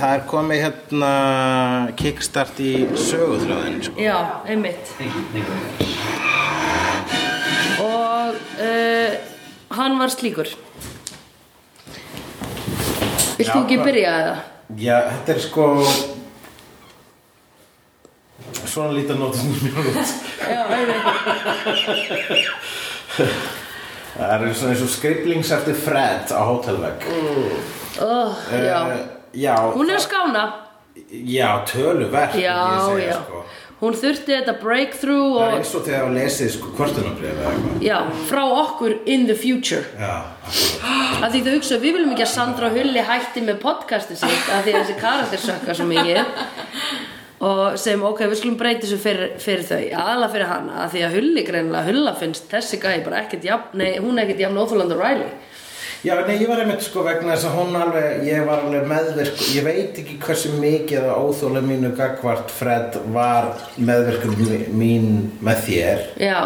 það er komið hérna kickstart í söguþröðin sko. Já, einmitt. Og uh, hann var slíkur. Vilt þú ekki byrja eða? Já, þetta er sko Svona lítið nótum mjög út Já, einmitt. Það er svona eins og skriflings eftir Fred á hótelvegg. Oh, Já, Eh, Já, hún er að skána. Já, töluvert Já, segja, já. sko. Hún þurfti þetta breakthrough Það er eins og þegar að lesið sko kvartunabrið Já, frá okkur in the future. Já, að því þau hugsa, við viljum ekki að Sandra Hulli hætti með podcasti sitt að því þessi karakter sökka svo mikið. Og segjum, ok, við skulum breyti þessu fyrir, fyrir þau, aðalega fyrir hana að því að Hulli greinlega, Hulla finnst þessi gæi bara ekkert jafn, nei, hún er ekkert jafn óþólandi Riley Já, nei, ég var einmitt sko vegna þess að hún alveg, ég var alveg meðvirk, ég veit ekki hversu mikið að óþóla mínu gagvart Fred var meðvirkum mí- mín með þér. Já,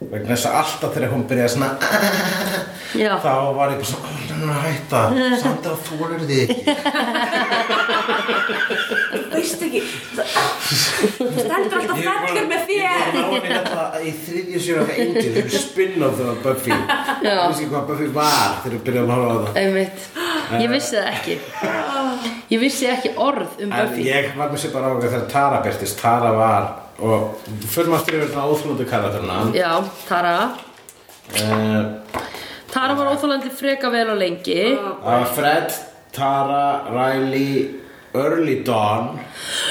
vegna þess að alltaf þegar hún byrjaði svona já, þá var ég bara svona, "Ó, hún er að hætta, samt að þú er þig ekki veist ekki? Það stendur alltaf fellur með Ég þér var að ná henni þetta í þriðju sér af Angel, þau eru spin-off þegar Buffy. Já. Ég veist ekki hvað Buffy var þegar við byrjaðum að horfa á það. Einmitt. Ég vissi það ekki. Ég vissi ekki orð um En Buffy. ég var með sér bara á að þegar Tara byrtist, Tara var og fyrir maður styrfið þetta óþlundu karakterina Já, Tara. Uh, Tara var óþólandi freka vel og lengi. Það var Fred, Tara, Riley, Early Dawn.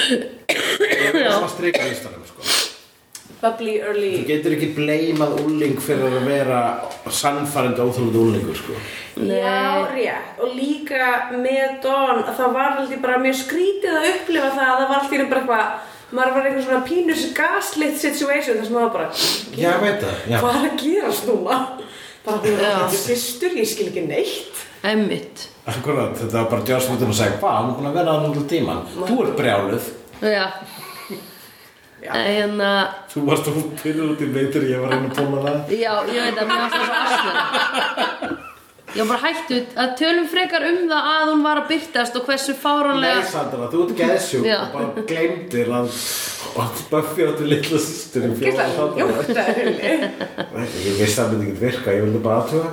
Ég er svona strika listanum sko. Bubbly early Þú getur ekki bleimað úling fyrir að vera sannfærandi óþlundu úlingur sko. Já, rétt. Og líka með Dawn að Það var alltaf bara mjög skrítið að upplifa það að Það var alltaf bara eitthvað Maður var eitthvað svona pínus gaslit situation þar sem maður bara Já, það, já. Hvað er að gerast núna? Bara hún er ekki systur, ég skil ekki neitt. Einmitt Akkurat, þetta var bara Joss Whedon að segja Hvað, hann er búin að vera að núna tíman Þú ert brjáluð. Já. En uh, Þú varst að pyrra út í veitur Ég var að reyna að tóna það. Já, ég veit að mér varst það svo asnur Ég var bara hættu að tölum frekar um það að hún var að byrtast og hversu Nei, fáránlega Sandra, þú ert geðsjúk Já. og bara gleymdir að að Buffy áttu litla systur í fjóra Ég vissi að það myndi ekki virka, ég vildi bara aðtuga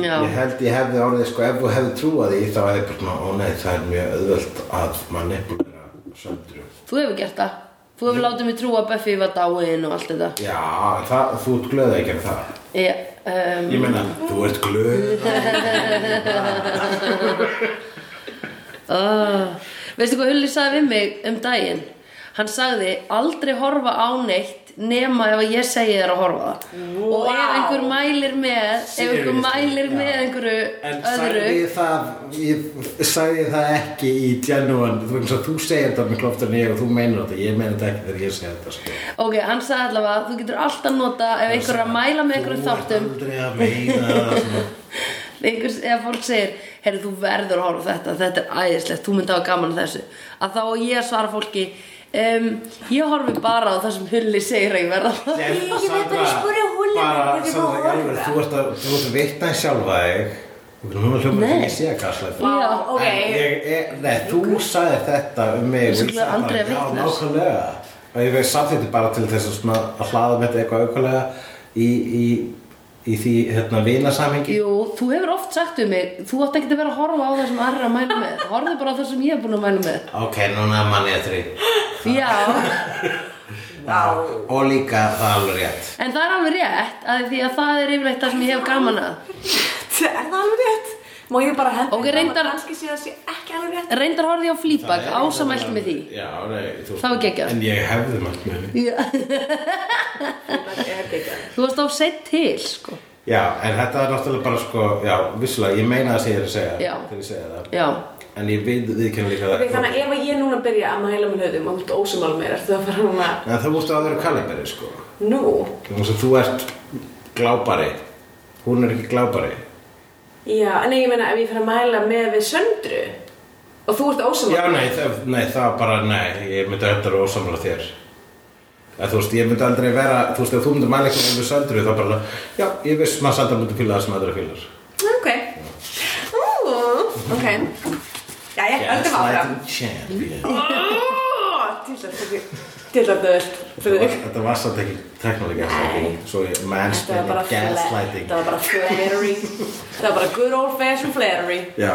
Já, Ég held ég hefði orðið, sko, ef þú hefði trúað því þá hefði bara, ó nei, það er mjög auðvöld að manipulera söndru þú hefur gert það. Þú hefur látið mig trúa að Buffy var dáin og allt þetta. Já, það, þú ert glöð að gera það um, Ég meina, þú ert glöð uh, Veistu hvað Hulli sagði við mig um daginn? Hann sagði aldrei horfa á neitt nema ef að ég segi þér að horfa það. Og ef einhver mælir með ef einhver mælir með einhverju En öðru. sagði það, ég sagði það ekki í genuine, þú að þú segir þetta miklu oftar en ég og þú meinar þetta, ég meina þetta ekki þegar ég segi þetta, sko. Ok, hann sagði allavega þú getur alltaf nota ef einhver er að mæla með einhverjum þáttum. Þú ert aldrei að meina einhvers, ef fólk segir herri þú verður að horfa þetta, þetta er æðislegt þú myndi hafa gaman að þessu. Að þá ég að svara fólki um, ég horfi bara á það sem Hulli segir að ég verða að. Ég veit bara að spyrja Húlli, Bara, þú alveg, það? þú ert að, þú ert að vitna í sjálfa þig. Nú er ég sé að gasla þetta. Já. ok ég, ég, nei, þú sagði þetta um mig ég sagði Andrea bara, Já, vitnar. nákvæmlega Og ég veist samþýtti bara til þess að, að hlaða með þetta eitthvað aukulega í, í, í því hérna, vinasamhengi? Jú, þú hefur oft sagt um mig þú átt ekki að vera að horfa á það sem aðra að mæla með. Horfðu bara á það sem ég hef búin að mæla með. Ok, núna mann ég þrý Já, Og líka það er alveg rétt. En það er alveg rétt að því að það er yfirleitt það sem ég hef gaman að. Er það alveg rétt? Má ég bara henda Ok, reyndar- Kannski sé það sé ekki alveg rétt. Reyndar horfði ég á Það er ásamælt með því. Já, nei, þú Það var geggjað. En ég hefði mælt með því Já. Það er geggjað. Þú varst á sett til, sko. Já, en þetta er náttúrulega bara sko Já, vissulega, ég meina það sem ég er að segja Já. Þegar ég segja það. Já, En ég við, viðkynna líka Ok, þannig að ef að ég núna byrja að mæla með hlutum og þú ósumal mér, ertu að fara núna En það mústu að vera kaliberi, sko. Nú, þú ert glápari. Hún er ekki glápari já, en ég meina ef ég fer að mæla með við söndru Og þú ert Já, ósamlega. nei, það, nei, það bara, nei, ég myndi vera ósamlega þér. Eða, þú veist, ég myndi aldrei vera, þú veist, ef þú myndir mæla eitthvað með söndru, þá bara, já, ég viss maður söndru myndi fíla það sem aðra fílar. Ok. Ú, ok. Já, ég heldur áfram. Gaslighting champion. Til að döðlt fyrir þig. Þetta var samt ekki technical gaslighting, svo mansplaining, gaslighting. Þetta var bara flattery. Þetta var bara good old fashioned flattery. Já,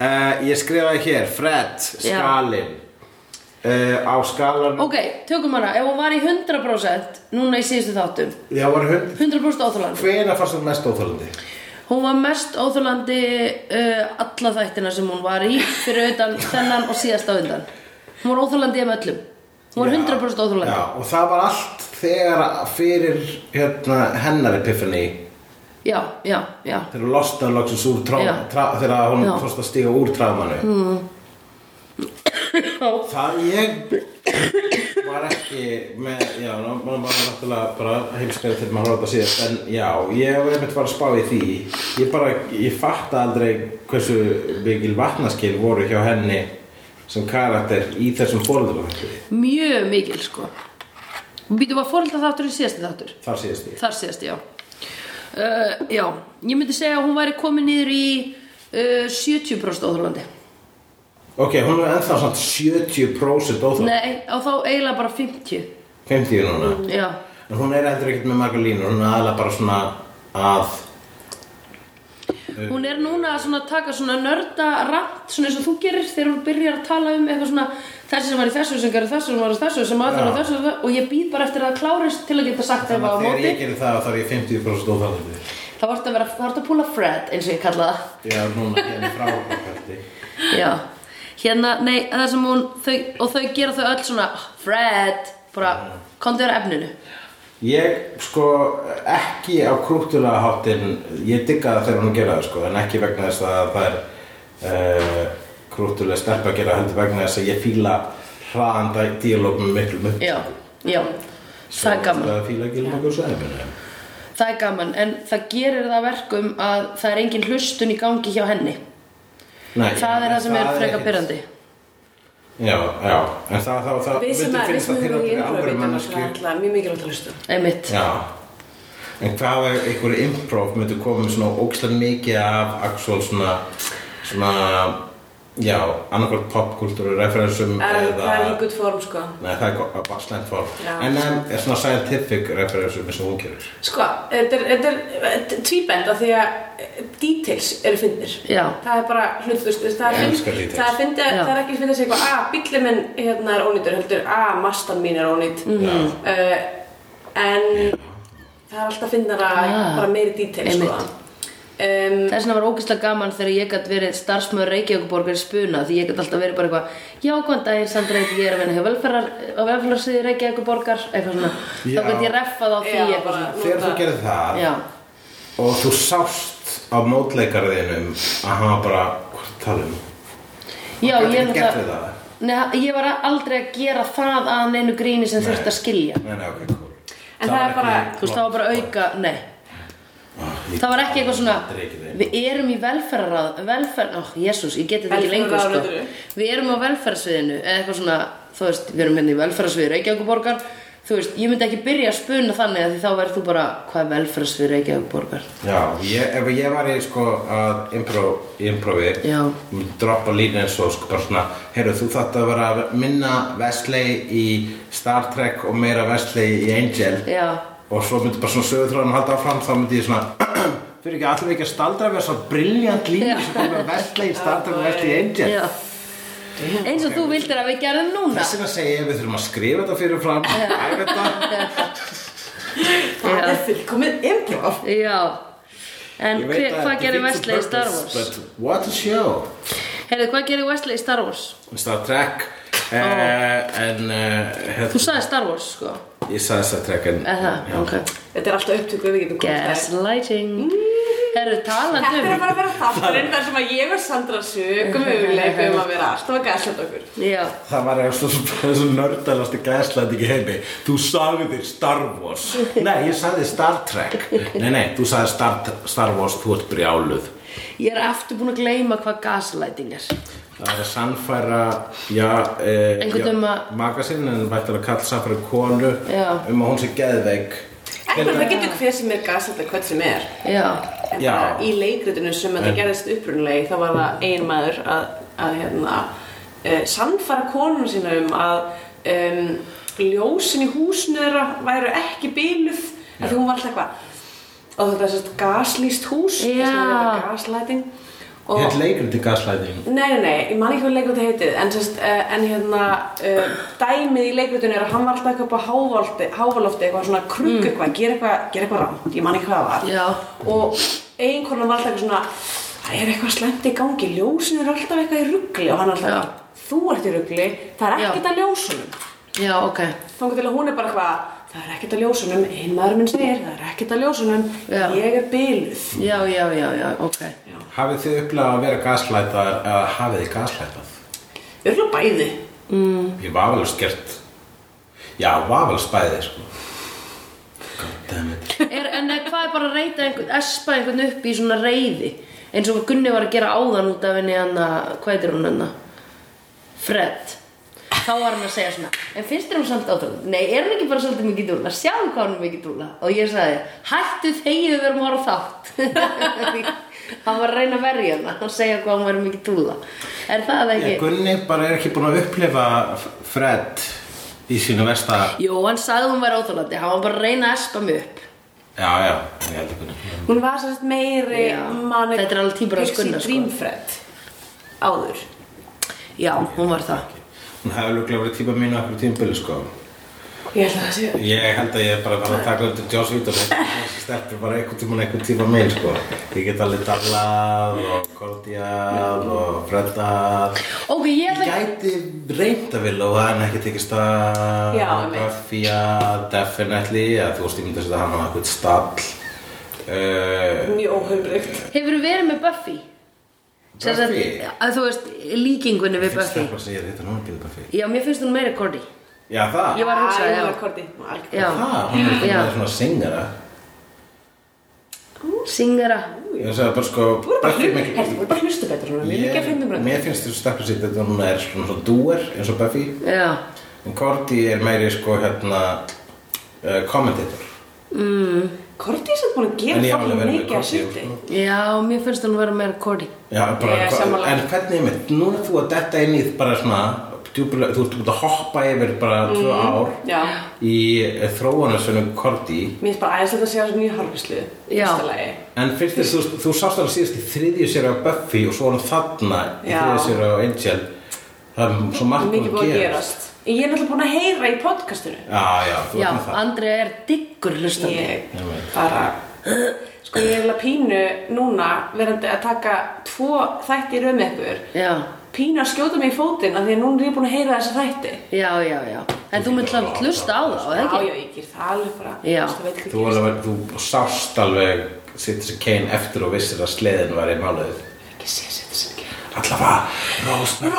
uh, ég skrifaði hér, Fred, skalinn. Uh, á skalan, Ok, tökum hana, ef hún var í 100% núna í síðustu þáttum já, var hund, 100% óþólandi hvena fannst þú mest óþólandi? Hún var mest óþólandi uh, alla þættina sem hún var í fyrir utan þennan og síðasta undan Hún var óþólandi um öllum Hún var 100% óþólandi Já, og það var allt þegar fyrir hérna, hennar epiphany. Já, já, já. þegar hún losnaði loksins úr trá, Já. trá, þegar hún fórst að stíga úr trámanu mm. það ég var ekki með, já, maður var náttúrulega bara heimskari til maður að síðast en já, ég var einmitt bara að spá í því. Ég bara, ég fatta aldrei hversu mikil vatnaskil voru hjá henni sem karakter í þessum fóröldum Mjög mikil sko. Býtu var fórhalda þáttur í síðasti þáttur? Þar síðast ég Þar síðast, já. Uh, Já, ég myndi segja að hún væri komin niður í uh, 70% óþólandi Ok, hún er ennþá samt 70% óþátt Nei, á þá eiginlega bara 50 50 núna? Já, En hún er heldur ekkert með margar línur Hún er aðalega bara svona að hún er núna að taka svona nörda rant svona eins og þú gerir þegar hún byrjar að tala um eitthvað svona þessi sem var í þessu sem gerði þessu sem var í þessu sem aðra Já. þessu og ég býð bara eftir að það klárist til að geta sagt Þannig eitthvað á að þegar móti. ég gerir það þá er ég 50% óþáttandi þá vart að vera, þá vart að púla Fred eins og ég kalla það. Já, núna hérna frá. Já, hérna, nei, það sem hún þau, og þau gera þau öll svona Fred, bara, þér að efninu Ég sko ekki á krúttulega háttin Ég digga það þegar hún gera það sko En ekki vegna þess að það er uh, krúttulega stelpa að gera heldur vegna þess að ég fíla hraðanda díalógum miklu miklu Já, já, það er gaman. Það fíla ekki nokkuð sæfinu Það er gaman, en það gerir það að verkum að það er engin hlustun í gangi hjá henni. Nei, Það er það sem er frekar ekkert- pyrrandi Já, já, en það, það, það Við sem að, við sem það erum í við improv mannesku alltaf mjög mikilvægt að hlusta. Einmitt. Já. En hvað ef einhverju improv myndi koma með svona ógstlega mikið af actual svona svona já, annarkvært popkultúru referensum Er eða það er í gutt form, sko. Nei, það er bara slæmt form Já. En um, er svona scientific referensum eins og hún gerir Sko, þetta er, þetta er tvíbend af því að eh, details eru fyndnir. Já. Það er bara hlut, þú veist, það er details. það er Já. það er ekki fyndið að segja eitthvað, að bíllinn minn hérna er ónýtur, heldur, að mastan mín er ónýt. Mhm. Uh, en það er alltaf fyndnara Ah. bara meiri details, sko. Um, Þess vegna var ógeðslega gaman þegar ég gætt verið starfsmöður Reykjavíkuborgar í spuna því ég gætt alltaf verið bara eitthvað Já, góðan daginn, Sandra, heiti ég er að vinna hjá velferðar á velferðarsviði Reykjavíkuborgar eitthvað svona, Já. þá gætt ég reffað á því Já, eitthvað bara- svona. Þegar þú gerir það Já, og þú sást á mótleikarðinum að hann var bara, hvað tala um? já ég, við náttúrulega- það? Nei, ég var aldrei að gera það að neinu gríni sem þurfti að skilja. Nei, nei, ok, cool. En það er bara- Þú veist, það var bara auka, nei. ekki Það var ekki eitthvað svona. Við erum í velferðarrað Velferð, ó, jésús, ég geti þetta ekki lengur sko. Við erum á velferðarsviðinu Eða eitthvað svona, þú veist, við erum hérna í velferðarsviði Reykjavíkuborgar Þú veist, ég myndi ekki byrja að spuna þannig að Því þá verður þú bara, hvað er velferðarsvið Reykjavíkuborgar Já, ég, ef ég var í sko að improv, improvi droppa línu eins og sko bara svona heyrðu þú þátt að vera minna Wesley í Star Trek og meira Wesley í Angel. Já, og svo myndi bara svona sögutráðan halda áfram þá myndi ég svona fyrir ekki allir ekki að staldra við svo briljant línu Já. sem komið Wesley í Star Trek og Wesley í Angel. Já. Eins og þú vildir að við gerðum núna. Þess vegna segi ég við þurfum að skrifa þetta fyrir fram. Æfa þetta það. Er fullkomið improv. Já. En að hvað gerir Wesley í Star Wars? But what a show. Heyrðu, hvað gerir Wesley í Star Wars? Star Trek en uh, Þú sagði Star Wars, sko. Ég sagði Star Trek en Eða, já. ok. Þetta er alltaf upptöku við getum komast að. Gaslighting Herru, talandi Þetta er um bara að vera þátturinn þar sem að ég og Sandra sögum möguleikum að vera alltaf að gaslæta okkur. Já, Það var svo nördalasti gæslæting í heimi. Þú sagði Star Wars. Nei, ég sagði Star Trek. Nei, nei, þú sagði Star, Star Wars Þú ert brjáluð. Ég er aftur búin að gleyma hvað gaslighting Það er að sannfæra, e, já um magasinn en vært að kalla sannfæra konu Já. um að hún sé geðveik. Ekki, það getur hver sem er gaslæta hvern sem er Já, En Já. bara í leikritinu sem þetta gerðist upprunalegi þá var það ein maður að, að hérna, uh, sannfara konuna sína um að um, ljósin í húsinu þeirra væru ekki bíluð af því hún var alltaf eitthvað og þetta er sérst gaslýst hús er gaslæting og Hér leikur til gaslæting. Nei, nei, nei, ég man ekki hvað leikvöldi heitið en, sest, uh, en hérna uh, dæmið í leikvöldinu er að hann var alltaf eitthvað upp á hávalofti, hávalofti eitthvað svona krukk Mm. eitthvað, gera eitthvað, gera eitthvað rámt, ég man ekki hvað það var Já. og eiginkonan var alltaf eitthvað svona það er eitthvað slemt í gangi, ljósin er alltaf eitthvað í ruggli og hann er alltaf Já. þú ert í ruggli, það er ekkert að ljósunum já, ok þá til að hún er bara eitthvað það er ekkert að ljósunum, einmaður minn segir það er ekkert að ljósunum, Já. ég er byluð Já, já, já, já, ok Hafið þið upplegað að vera gaslætar eða hafið þið gaslætað? Örgulega bæði Ég var alveg skert. Já, var alveg spæðið, sko. Goddammit. er, En er, hvað er bara að reyta einhvern, espa einhvern upp í svona reyði eins og Gunni var að gera áðan út af henni hann hvað heitir hún hann Fred þá var hann að segja svona en finnst þér hún samt átökum? Nei, er hann ekki bara svolítið mikið dúla? Sjáðu hvað hann er mikið dúla og ég sagði, hættu þegið við erum að horfa þátt hann var að reyna að verja hana og segja hvað hann var mikið dúla er það ekki? Gunni bara er ekki búin að upplifa Fred í sínu versta... Jú, hann sagði hún væri óþólandi hann var bara að reyna að espa mig upp Já, já, ég held ekki. Hún var sérst meiri manic þetta er alveg af pixie Gunnar, sko. Dream Fred áður Já, hún var það Hún hefði löglega verið típa mínu okkur tímbili, sko. Ég held að það sé Ég held að ég er bara að fara að taka undir Joss Vítor þessi stelpur bara einhvern tímann einhvern tíma minn sko. Ég get alveg Darlað og Kordial og Freddað Ok, ég Ég gæti reynd að vilja og það er ekki tekið stað. Að definitely. Að þú veist ég myndi að setja hann á einhvern stall. Uh, mjög óheilbreykt Hefur verið með Buffy? Sem sagt, Buffy? að þú veist, líkingunni við Buffy. Það að segja þetta nú ekki við Buffy. Já, mér finnst hún meira Cordy. Já það, Ég var að hugsa, já. er það, hún er svona singara. Syngara Ég sagði bara sko Þú Buffy þú voru bara hlustu betur svona, við erum ekki að finna um Mér finnst þessu stelpur sitt að hún er svona svona dúer eins og Buffy. Já, en Cordy er meiri sko hérna uh, kommentator Korti er samt búin að gera fólk mikið að sýtti já, mér finnst hún vera meira Cordy Já, bara, Ég er en hvernig er mitt nú er þú að detta inn í bara svona djúpulega, þú ert út að hoppa yfir bara tvö ár Mm, Já, í þróunarsvunum Cordy mér finnst bara aðeins að sjá þessu mjög harfislu Já. Fyrsta lagi. En fyrst þess, þú, þú sást alveg síðast í þriðju sér á Buffy og svo var hann þarna í þriðju sér á Angel. Það er svo margt búin að gerast Ég er náttúrulega búin að heyra í podcastinu. Já, já, þú Já, ert með það. Andrea er diggur hlustandi. Ég veit. bara Sko ég er alveg pínu núna verandi að taka tvo þætti í röð með ykkur. Já, Pínu að skjóta mig í fótinn af því að núna er ég búin að heyra þessa þætti. Já, já, já. En þú mynd hljótt hlusta á það, eða Já, ekki? já, ég ger það alveg bara. Já. Þú veit alveg, þú sást alveg Citizen Kane eftir og vissir að sleðin var í máluðið ekki sé sem ekki Allavega, Rósberg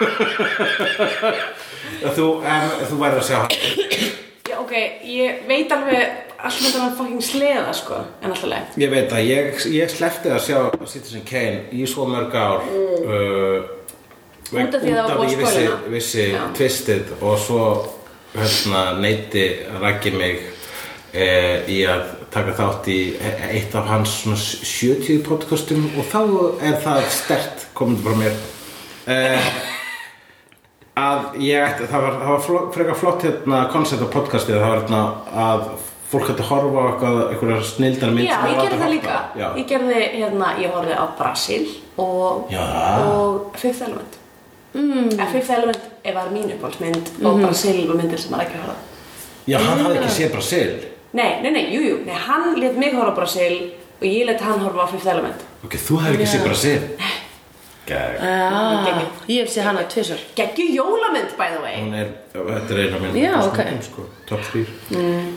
Þú, um, þú væri að hann. Já, ok, ég veit alveg allt með þannig fucking sleða, sko En alltaf leið. Ég veit að ég, ég slefti að sjá Citizen Kane í svo mörg ár uh, Út af því að það var búið að ég vissi, spoila hana. vissi Já. tvistið og svo hérna, neyti rækki mig eh, í að taka þátt í eitt af hans svona 70 podcastum og þá er það stert komið frá mér eh, að ég ætti, það var, það var frekar flott hérna koncept á podcastið það var hérna að fólk hætti að horfa á eitthvað, snildar mynd Já, ég gerði það líka. Já. Ég gerði, hérna, ég horfði á Brasil og, og Fifth Element mm. Fifth Element var mín uppáhaldsmynd og Brasil var myndir sem maður ekki að horfa á. Já, hann hafði ekki séð Brasil Nei, nei, nei, jú, jú, nei, hann let mig horfa á Brasil og ég let hann horfa á Fifth Element. Ok, þú hefði ekki séð Brasil? Gæg Já, ég hef séð hana tvisar Geggju jólamynd, by the way. Hún er, þetta er eina minn Já, ok. sko, Top 3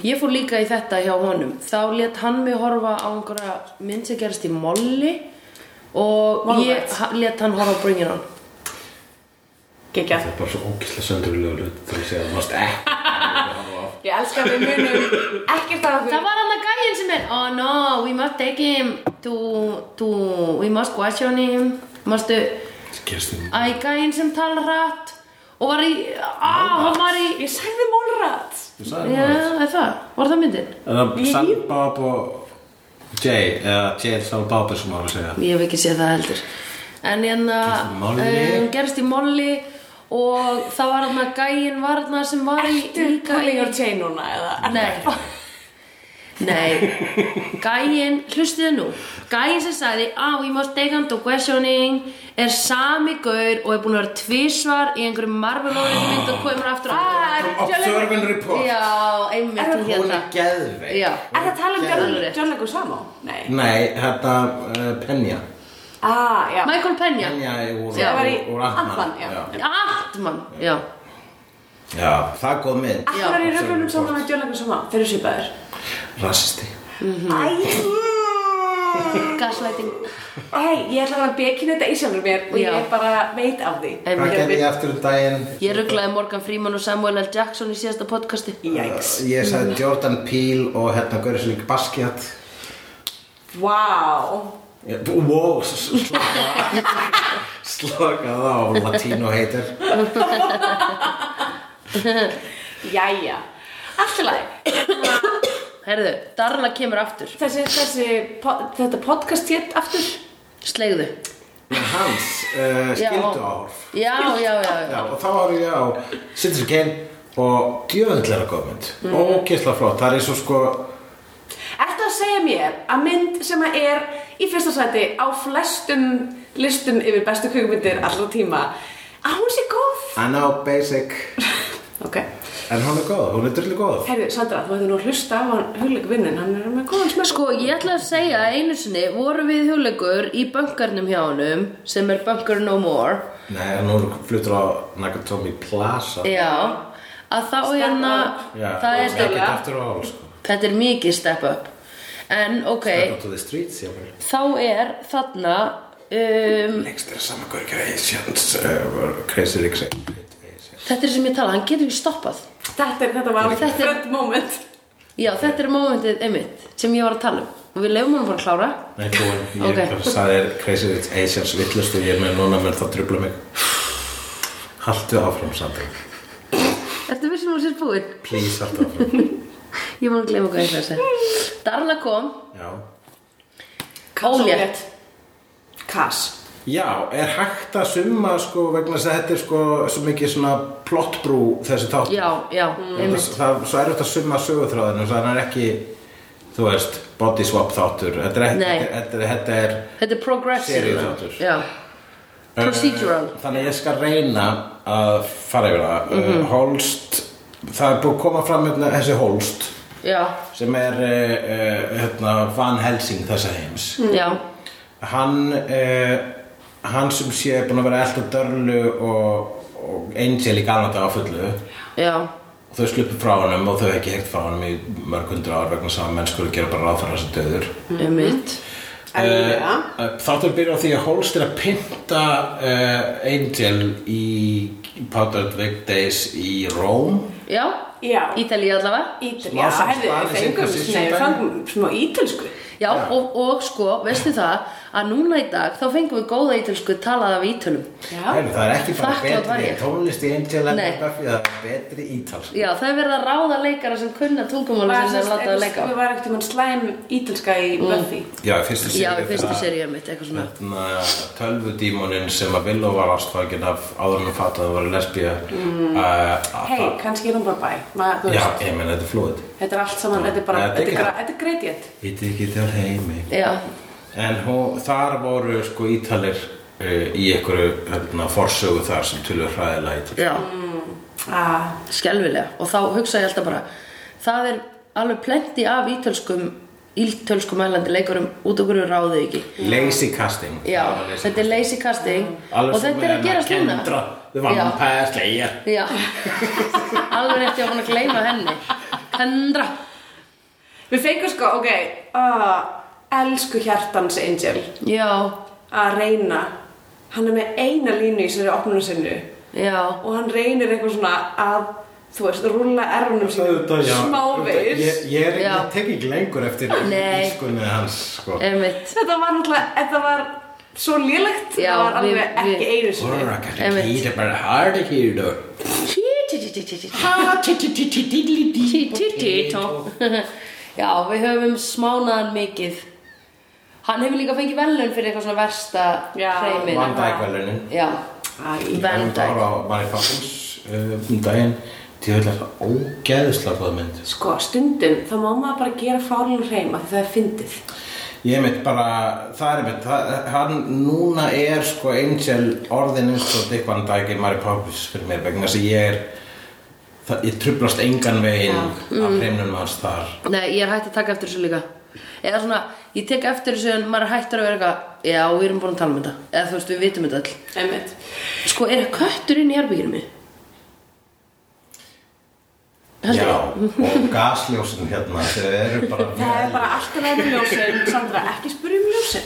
Ég fór líka í þetta hjá honum. Þá let hann mig horfa á einhverja mynd sem gerist í Molly Og ég Mallrats. ha- let hann horfa á Bring It On. Geggja Það er bara svo ógislega söndurlega hlut til að segja að mást ekki Ég elska að við munum ekkert af Það okkur var hann að gæinn sem er Oh no, we must take him to, to We must question him. Mástu, Gerstu æ, gæinn sem tala hratt og var í, á, hann var í Ég sagði mólrat Þú sagði Já, það er það, var það myndin? Eða Sam Bob og Jay Eða Jay Sam Bob er sem maður að segja? Ég hef ekki séð það heldur. En hérna um, Gerist í Molly Og það var hann að gæinn var hann sem var í pulling í your chain núna eða? Nei. Nei. Gæinn, hlustiði nú. Gæinn sem sagði Ah, we must take on to questioning Er sami gaur og er búin að vera tvisvar Í einhverjum marvelóri mynd og komur aftur og Ah, Legu- Observant report. Já, einmitt Er hún Hún hérna er geðveik. Já, Er það að tala um John. John Leguizamo? Nei. Nei, hérna uh, Penja Ah, já. Michael Já. Það var í úr Ant-Man Ant-Man, já. já. Altman, já. Já, það er góð mynd Akkur er ég röflunum saman með Leguizamo Þeir eru svipaðir Rasisti. Æ. Gaslighting. Æ, ég ætla að vera bekinu þetta í sjálfur mér og ég bara veit af því. Hvað gerði ég eftir um daginn? Ég rugglaði Morgan Freeman og Samuel L. Jackson í síðasta podcasti. Jæks Ég sagði Jordan Peele og hérna Slik Basquiat Vá Ég- Wow, s- s- slaka Slaka þá, latino hater. Jæja. Allt í lagi. Herðu, Darla kemur aftur. Þessi, þessi, po þetta podcast hétt aftur? Slegðu Hans, uh, Já. skildu áhorf Já, já, já, Já, já. og þá var ég á Citizen Kane og djöðlega góð mynd Mm. Ógeðslega flott, það er og sko Ertu að segja mér að mynd sem að er í fyrsta sæti á flestum listum yfir bestu kvikmyndir allra tíma. Að hún sé góð. I know basic. Ok. En hún er góð, hún er drullu góð. Herðu, Sandra, þú hefði nú að hlusta á hann hugleik vinnin, hann er með góðan smekk. Sko, ég ætla að segja að einu sinni voru við hugleikur í bankarnum hjá honum sem er Bunker No More. Nei, en nú fluttur á Nakatomi Plaza. Já, að þá hérna það er sko. Þetta er mikið step up en ok, streets, þá er þarna um, Lengst er saman Asians uh, Crazy Ricks þetta er sem ég tala, hann getur ekki stoppað. Þetta, er, þetta var Þetta er- frönd moment. Já, þetta er momentið einmitt sem ég var að tala um. Og við lefum hann bara að klára. Nei, þú, ég Ok. okay. sagði þér Crazy Rich Asians villust og ég er með núna menn það trubla mig. Haltu áfram, Sandra. Ertu vissum að sér búinn? Please, haltu áfram Ég má að gleyma hvað ég ætla að segja. Darla kom. Já. Ólétt. Kass Já, er hægt að summa sko vegna þess að þetta er sko svo mikið svona plottbrú þessi þátt Já, já, það, einmitt. það er svo erfitt að summa sögutráðinu þannig að hann er ekki þú veist, body swap þáttur. Þetta er, Nei. þetta, þetta, þetta er Þetta er progressive. Seríuþáttur. Já, procedural. Eh, Þannig að ég skal reyna að fara yfir það. Mhm. uh, Holst Það er búið að koma fram hérna, þessi Holst Já, sem er uh, hérna, Van Helsing þessa heims. Já, hann uh, hann sem sé búin að vera elda Dörlu og, og Angel í Galanda á fullu já. og þau sluppu frá honum og þau hef ekki heyrt frá honum í mörg hundur ár vegna þess að menn skulle gera bara ráð fyrir þessu döður Einmitt. Eðlilega. uh, Þáttur byrja á því að Holst er að pynta uh, Angel í Wig Days í Róm. Já, Já. Ítalíu allavega. Ítal, Smá já, Spanish við fengum, við smá ítölsku. Já, Og, og sko, veistu það að núna í dag þá fengum við góða ítölsku talað af ítölum. Já, Heru, Það er ekki bara Þakklát var betri ég. tónlist í Angel en Nei. Buffy það er betri ítalsk Já, það er verið að ráða leikara sem kunna tungumáli var sem þeir láta að leika á. Við var ekkert um slæm ítalska í Buffy. Já, í fyrstu Já, í fyrstu seríu mitt, eitthvað svona. Hérna, tölvudímonin sem að Willow var ástfækin af áður hún fatt að það var lesbía mm. uh, Hei, kannski er hún bara bæ. Ma, þú Já, veist, ég menn þetta er flúið Þetta er allt saman, þetta er bara, Nei, þetta er þetta er gra- þetta er gradient. Ítti ekki til heimi. Já, En hún, þar voru sko ítalir uh, í einhverju hérna, forsögu þar sem tölur hræðilega ítal já, ah, skelfilega. Og þá hugsa ég alltaf bara það er alveg plenty af ítölskum ítölskum mælandi leikurum út okkur ráðu ekki. Lazy casting. Já, lazy þetta er lazy casting. Alveg og þetta er að Slayer. Já, alveg rétt ég var búin að gleyma henni. Kendra. Við fengum sko, ok uh, Elsku hjartans Angel Já, að reyna Hann er með eina línu í sér opnunum sinnu já, og hann reynir eitthvað svona að þú veist, rúlla erunum sínum smávegis Ég, ég er ekki, tek ekki lengur eftir ískunni hans sko. Þetta var náttúrulega, þetta var svo lélegt það var alveg við- ekki við- einu sinni að Einmitt. kýta bara hard að kýta Já, við höfum smánaðan mikið Hann hefur líka fengið velun fyrir eitthvað svona versta Já. hreiminn. Van Dijk velunin Já, Van Ég Dijk var á Poppins uh, um daginn. Það er það ógeðislega góð mynd. Sko, stundum þá má maður bara gera fárlun hreima því það er fyndið. Ég mitt bara, það er það, hann núna er sko Angel orðin eins og Dick Van Dyke í Mary Poppins fyrir mér vegna þess að ég er, það, ég trublast engan veginn af hreimnum hans þar. Nei, ég er hægt að taka eftir þessu líka. Eða svona, ég tek eftir þessu en maður hættur að vera eitthvað Já, við erum búin að tala um þetta Eða þú veist, við vitum þetta öll Einmitt. Sko, er köttur inn í herbygginu mig? Já, og gasljósin hérna, þau eru bara Það er bara alltaf með ljósin Sandra, ekki spyrja um ljósin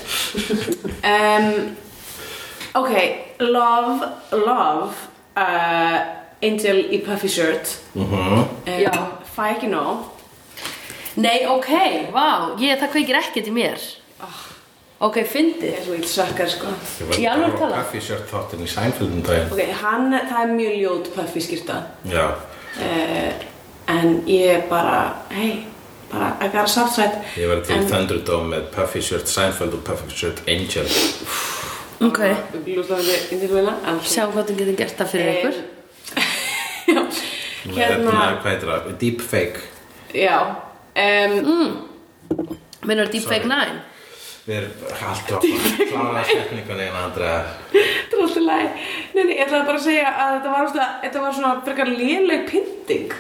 um, Ok, love, love uh, Angel í puffy shirt Mhm. um, Já. Fæ ekki nóg Nei, ok, vá, ég, það kveikir ekkert í mér. Ok, fyndið. Ég er svo íll sökkar sko. Ég var Í alvöru bara á talað? Coffee shirt þáttinn í Seinfeld um daginn. Ok, hann, það er mjög ljót puffy skýrta Já, uh, En ég er bara, hei, bara, I got a soft side. Ég var til Thunderdome með Puffy shirt Seinfeld og Puffy shirt Angel. Ok, indilvina sjá hvað þú getur gert það fyrir ykkur. Já, hérna hvað heitir það? Deepfake. Já um, Minnur Deepfake 9 Við erum alltaf að klára setningunni en Andrea. Þetta er alltaf læg Nei, nei, ég ætlaði bara að segja að þetta var, svona, þetta var svona frekar léleg pynting.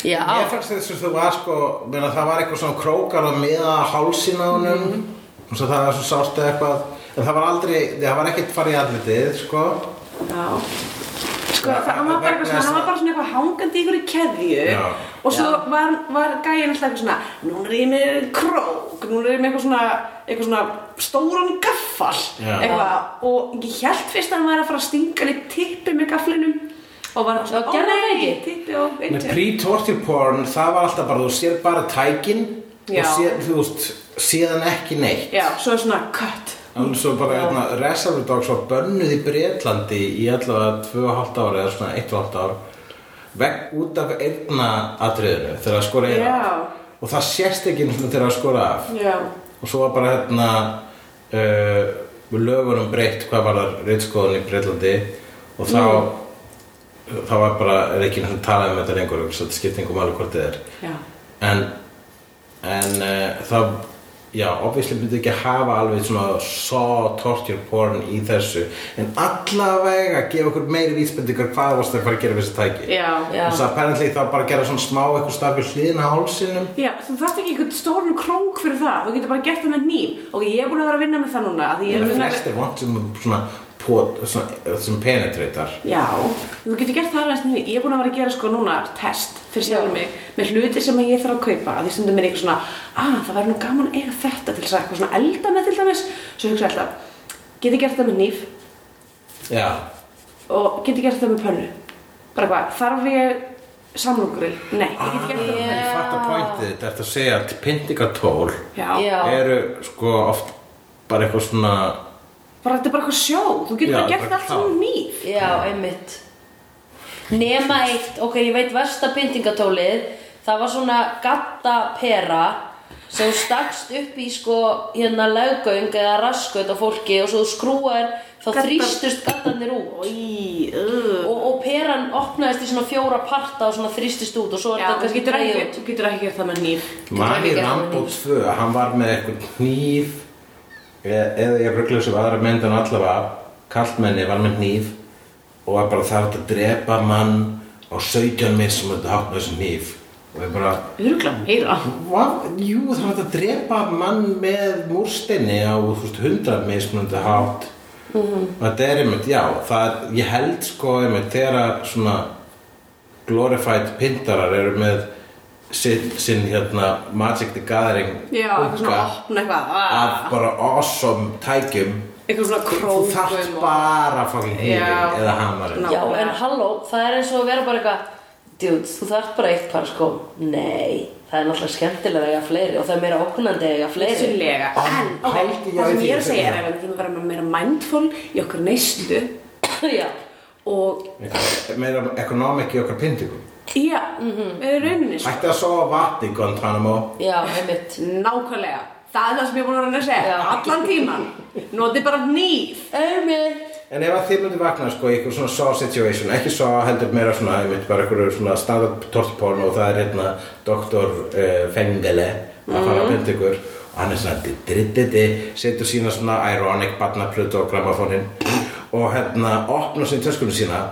Já, Ég fannst þess að þú var sko, meina, það var eitthvað svona krókar að miða hálsin á honum. Mhm. og svo það var svo sástu eitthvað. En það var aldrei, það var ekkert farið í andlitið sko. Já Sko, hann var bara eitthvað svona, þess hann var að- bara svona eitthvað hangandi í ykkur í keðju Já. og svo Já. var, var gæinn alltaf eitthvað svona núna er ég með krók, núna er ég með eitthvað svona eitthvað svona stóran gaffal Já. eitthvað og ég held fyrst að hann var að fara að stinga hann í tippi með gafflinum og var Já, gerði það ekki? tippi og Með einnig pre-torture porn, það var alltaf bara, þú sér bara tækin Já. og sér, þú veist, síðan ekki neitt Já, svo er svona cut Alveg svo bara, hérna, Reservoir Dogs var bönnuð í Bretlandi í allavega 2,5 ári eða svona 1,5 ár vegg út af einna atriðinu þegar það skora eina. Já. og það sést ekki sinni þegar það skora af. Já, og svo var bara hérna uh, við lögunum breytt hvað var það reitskoðun í Breitlandi og þá þá var bara, er ekki náttúrulega talað um þetta lengur svo þetta skipti einhver máli hvort þið er. Já. En en uh, þá já, obviously myndi ekki hafa alveg svona saw torture porn í þessu. En allavega gefa okkur meiri vísbendingar hvað varst að fara að gera við þessi tæki. Já, Já. þess að apparently þá bara gera svona smá eitthvað starfi hliðina á hálsinum. Já, þú þarft ekki einhvern stórun krók fyrir það. Þú getur bara gert það með nýf Og ég er búin að vera að vinna með það núna af því ég er að flestir vant sem svona, pot, svona sem penetreitar Já, þú getur gert það aðeins nýf Ég er búin að vera að gera sko núna test fyrir sjálfur mig með hluti sem ég þarf að kaupa. Að því stundum er eitthvað svona að það væri nú gaman að eiga þetta til þess að eitthvað svona elda með til dæmis. Svo hugsa ég alltaf get ég gert það með nýf já, og get ég gert það með pönnu? Bara hvað, þarf ég samlokkuril? Nei, ég get gert það. Með ég fatt að pointið þetta er að segja að Já. eru sko oft bara eitthvað svona bara þetta er bara eitthvað sjó. Þú getur bara gert allt saman klár. nýf Já, einmitt. Nema eitt, ok, ég veit versta pyntingatólið Það var svona gatta pera sem stakst upp í sko hérna löggöng eða raskut á fólki og svo þú skrúar þá Gadda- þrýstust gattarnir út. Í, uh. og, og peran opnaðist í svona fjóra parta og svona þrýstist út og svo er Já, þetta kannski getur ekki, getur ekki gert það með nýf ekki gert Rambo það 2, hann var með eitthvað hníf eða, ég ruggla þessu aðra mynd en allavega kallmenni var með hníf og var bara það að drepa mann á 17 mismunandi hátt með þessu hníf. Og ég bara, heyra hvað, jú það var að drepa mann með múrsteini á þú veist, 100 mismunandi hátt. Og þetta er einmitt, já það, ég held sko einmitt þegar svona glorified pintarar eru með sinn, sinn hérna Magic the Gathering Já, eitthvað svona opna eitthvað af ah, bara awesome tækjum. Eitthvað svona þú krókum þarft og- bara fucking hnífin Já. eða hamarinn. Já, en halló, það er eins og að vera bara eitthvað Dude, þú þarft bara eitt par sko. Nei, Það er náttúrulega skemmtilega að eiga fleiri og það er meira ókunnandi að eiga fleiri. Vissulega, en ok, Haldi ég það að sem ég er að að segja er að við þurfum að vera meira mindful í okkur neyslu Já, og Meira ekonomik í okkar pyntingum já, við erum rauninni sko. Ætti að sofa í Guantanamo já, einmitt. nákvæmlega. Það er það sem ég búin að vera að segja. Já. allan tíman, noti bara nýf Einmitt. En ef að þið myndi vakna sko í eitthvað svona saw situation, ekki saw heldur meira svona, ég veit bara eitthvað svona stand-up tortporn og það er hérna doktor uh, Fengele að fara að bynda ykkur. Og hann er svona diddriddidi, setur sína svona ironic barnaplötu á grammafónin og hérna opna sín töskunum sína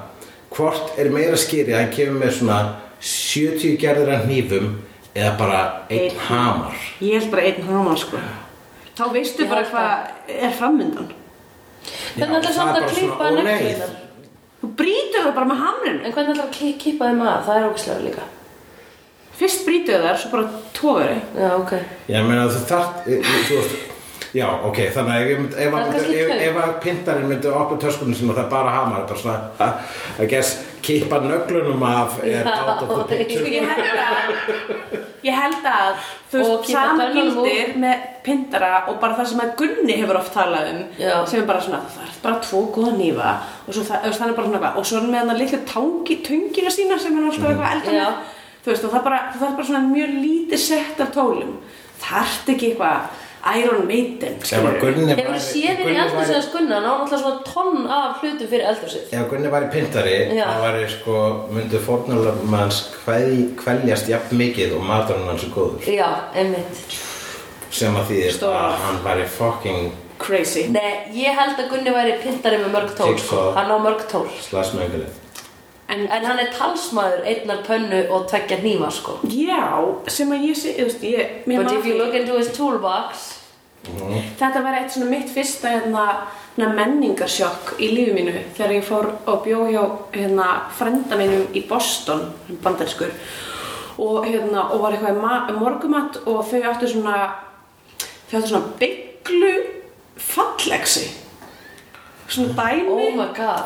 hvort er meira skýri að hann kemur með svona 70 gerðir af hnífum eða bara einn Einn. hamar ég held bara einn hamar sko þá veistu bara hvað er framundan Hvernig ætlar það samt er að bara klippa neglunar? þú brýtur það bara með hamrinu En hvernig ætlar að ki- kippa þeim að? Það er ógislega líka. fyrst brýtur þar, svo bara tóður þau Já, ok. Já, ég meina þú þarft, e, þú veist, já, ok, þannig að ef, ef, ef, ef að pintarinn myndi opna töskunum sem það er bara hamar, þetta svona, að, gess, kippa nöglunum af er out of the picture. ég held að ég held að þú Og veist, kippa sama tönnunum úr. gildir með pindara og bara það sem að Gunni hefur oft talað um Já. sem er bara svona, það er bara tvo góða nýfa og svo það, það er bara svona eitthvað og svo er hann með hann að litlu tangi, tungina sína sem hann alltaf eitthvað elda Já. með þú veist, og það er bara, það er bara svona mjög lítið sett af tólum þarft ekki eitthvað Iron Maiden Hefur þú séð þér í Gunni eldur væri- sem skunna? Ná, náttúrulega svona tonn af hlutum fyrir eldur sitt. Ef Gunni væri pintari, Já. þá væri sko, myndi fórnulegum hans kveð, kveljast jafn mikið og maturinn hans er góður. Já, einmitt. Sem að því að hann væri fucking crazy Nei, ég held að Gunni væri pintari með mörg tól, sko. Jigsaw. Hann á mörg tól. en En hann er talsmaður einnar pönnu og tveggja hnífa, sko. já, sem að ég sé, þú veist, ég mér But man if you look into his toolbox, Þetta var eitt svona mitt fyrsta hérna, hérna menningarsjokk í lífi mínu þegar ég fór og bjó hjá hérna, frenda mínum í Boston, bandarskur og, hérna, og var eitthvað í ma- morgumat og þau áttu svona þau áttu svona bygglu fallegsi svona dæmi oh my god.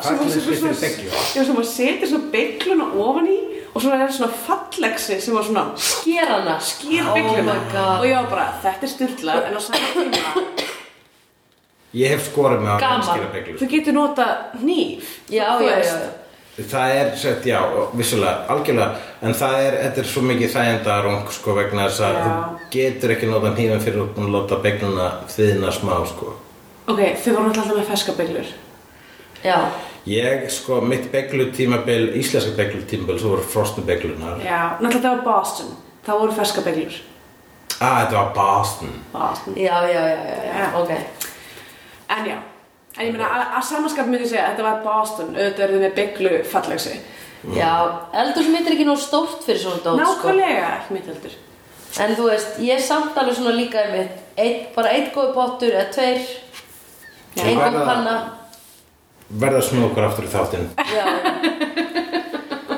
sem að setja svona byggluna ofan í og svo er svona fallegsi sem var svona Sker hana. skýr Oh byggluna og ég var bara, þetta er styrlað en á sama tíma Ég hef skorið með að beglur. þú getur nota hníf Já, já, já. Það er sett, já, vissulega, algjörlega, en það er, þetta er svo mikið þægindarung, sko, vegna þess að þú getur ekki nota hnífum fyrir að láta begluna þiðna smá, sko. ok, þau voru alltaf með ferska bygglur Já, Ég, sko, mitt beglutímabil, íslenska beglutímabil, svo voru frosnu beglunar. já, náttúrulega það var Boston það voru ferska bygglur Ah, þetta var Boston. Boston já, já, já, já, já. Ok. en já, en ég meina að, að samanskap myndi segja að þetta var Boston auðvitað eru þau með bygglu fallegsi Já, eldur sem er ekki nóg stórt fyrir svona dót, sko. nákvæmlega ekki mitt heldur En þú veist, ég er samt alveg svona líka einmitt, ein, bara einn góð pottur eða tveir, einn góð panna. Verða að snúa okkur aftur í þáttinn.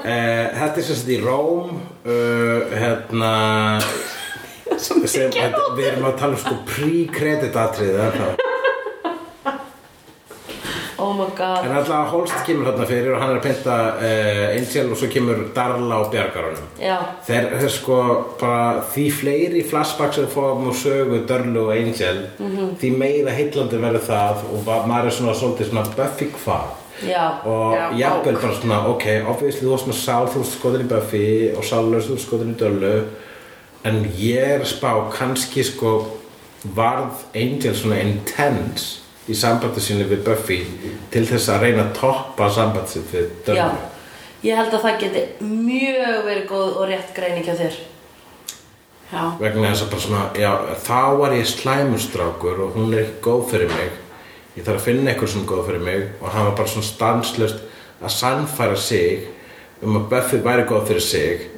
Eh, þetta er sagt í Róm, uh, hérna, sem, við erum að tala um sko pre-credit atriði, er það? oh my god. En alltaf Holst kemur þarna fyrir og hann er að pynta uh, Angel og svo kemur Darla og bjargar honum. Já, Þeir, þeir sko bara því fleiri flashbacks sem fáum og sögu Darla og Angel því meira heitlandi verður það og maður er svona svolítið svona Buffy hvað já, og bók. bara svona ok, obviously þú varst með Sál þú skoðin í Buffy og Sálur þú skoðin í Döllu en ég er spá kannski sko varð Angel svona intense í sambandi sínu við Buffy til þess að reyna að toppa sambandi sínu við Döllu já. Ég held að það geti mjög verið góð og rétt greining hjá þér. já, vegna þess að bara svona, já, þá var ég slæmustrákur og hún er ekki góð fyrir mig. Ég þarf að finna eitthvað sem er góð fyrir mig og hann var bara svona stanslust að sannfæra sig um að Buffy væri góð fyrir sig.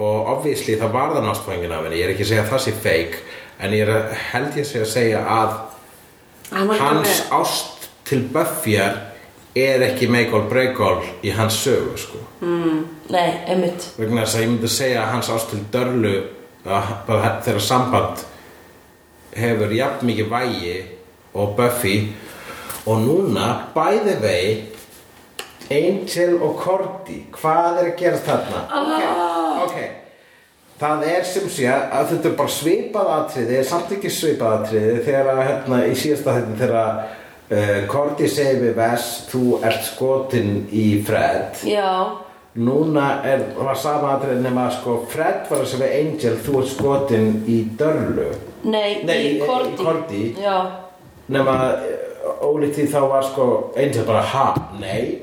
Og obviously það var það náttfængin af henni. Ég er ekki að segja að það sé fake en ég er held ég að segja að hans ást til Buffyar er ekki make or break all í hans sögu sko. Nei, einmitt. vegna þess að ég myndi segja að hans ást til Dörlu að þeirra samband hefur jafn mikið vægi og Buffy. Og núna by the way Angel og Cordy hvað er að gerast þarna? Ok, ok það er sem sé að þetta er bara svipað atriði samt ekki svipað atriði þegar að hérna í síðasta þetta þegar uh, Korti segir við Vess þú ert skotin í Fred. Já, núna er, var sama atriði nema að sko Fred var að segja við Angel þú ert skotin í Dörlu. Nei, Nei, í í- í Korti Korti. Nema ólíkt því þá var sko Angel bara ha, nei.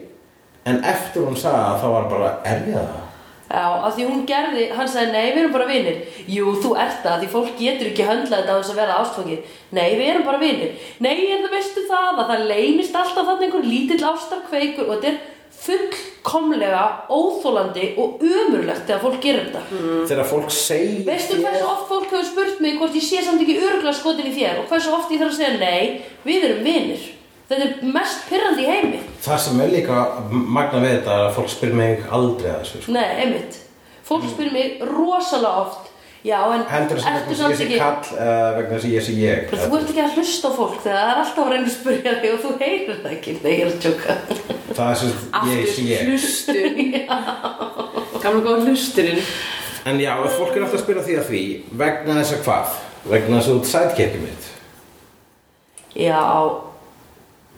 En eftir hún sagði það þá var bara er það? Já, af því hún gerði, hann sagði nei, við erum bara vinir. Jú, þú ert það, því fólk getur ekki höndlað þetta á þess að vera ástfangið. Nei, við erum bara vinir. Nei, en það veistu það að það leynist alltaf þannig einhver lítill ástarkveikur og þetta er fullkomlega óþólandi og umurlegt þegar fólk gerir þetta. Þegar fólk segir Veistu hversu oft fólk hefur spurt mig hvort ég sé samt ekki öruglega skotin í þér og hversu oft ég þarf að segja nei, við erum vinir Þetta er mest pyrrandi í heimi. Það sem er líka magna við þetta er að fólk spyr mig aldrei að þessu sko. Nei, einmitt. Fólk spyr mig rosalega oft. Já, en Heldur þess að ég samt sé ekki kall uh, vegna þess að ég sé ég Þú ert ekki að hlusta á fólk þegar það er alltaf að reyna að spyrja þig og þú heyrir það ekki. Nei, ég er að tjóka Það er sem ég sé ég. hlustun Gamla góð hlusturinn. En já, fólk er alltaf að spyrja því að því vegna þess að hvað? Vegna þess að þú ert sætkirkið mitt. Já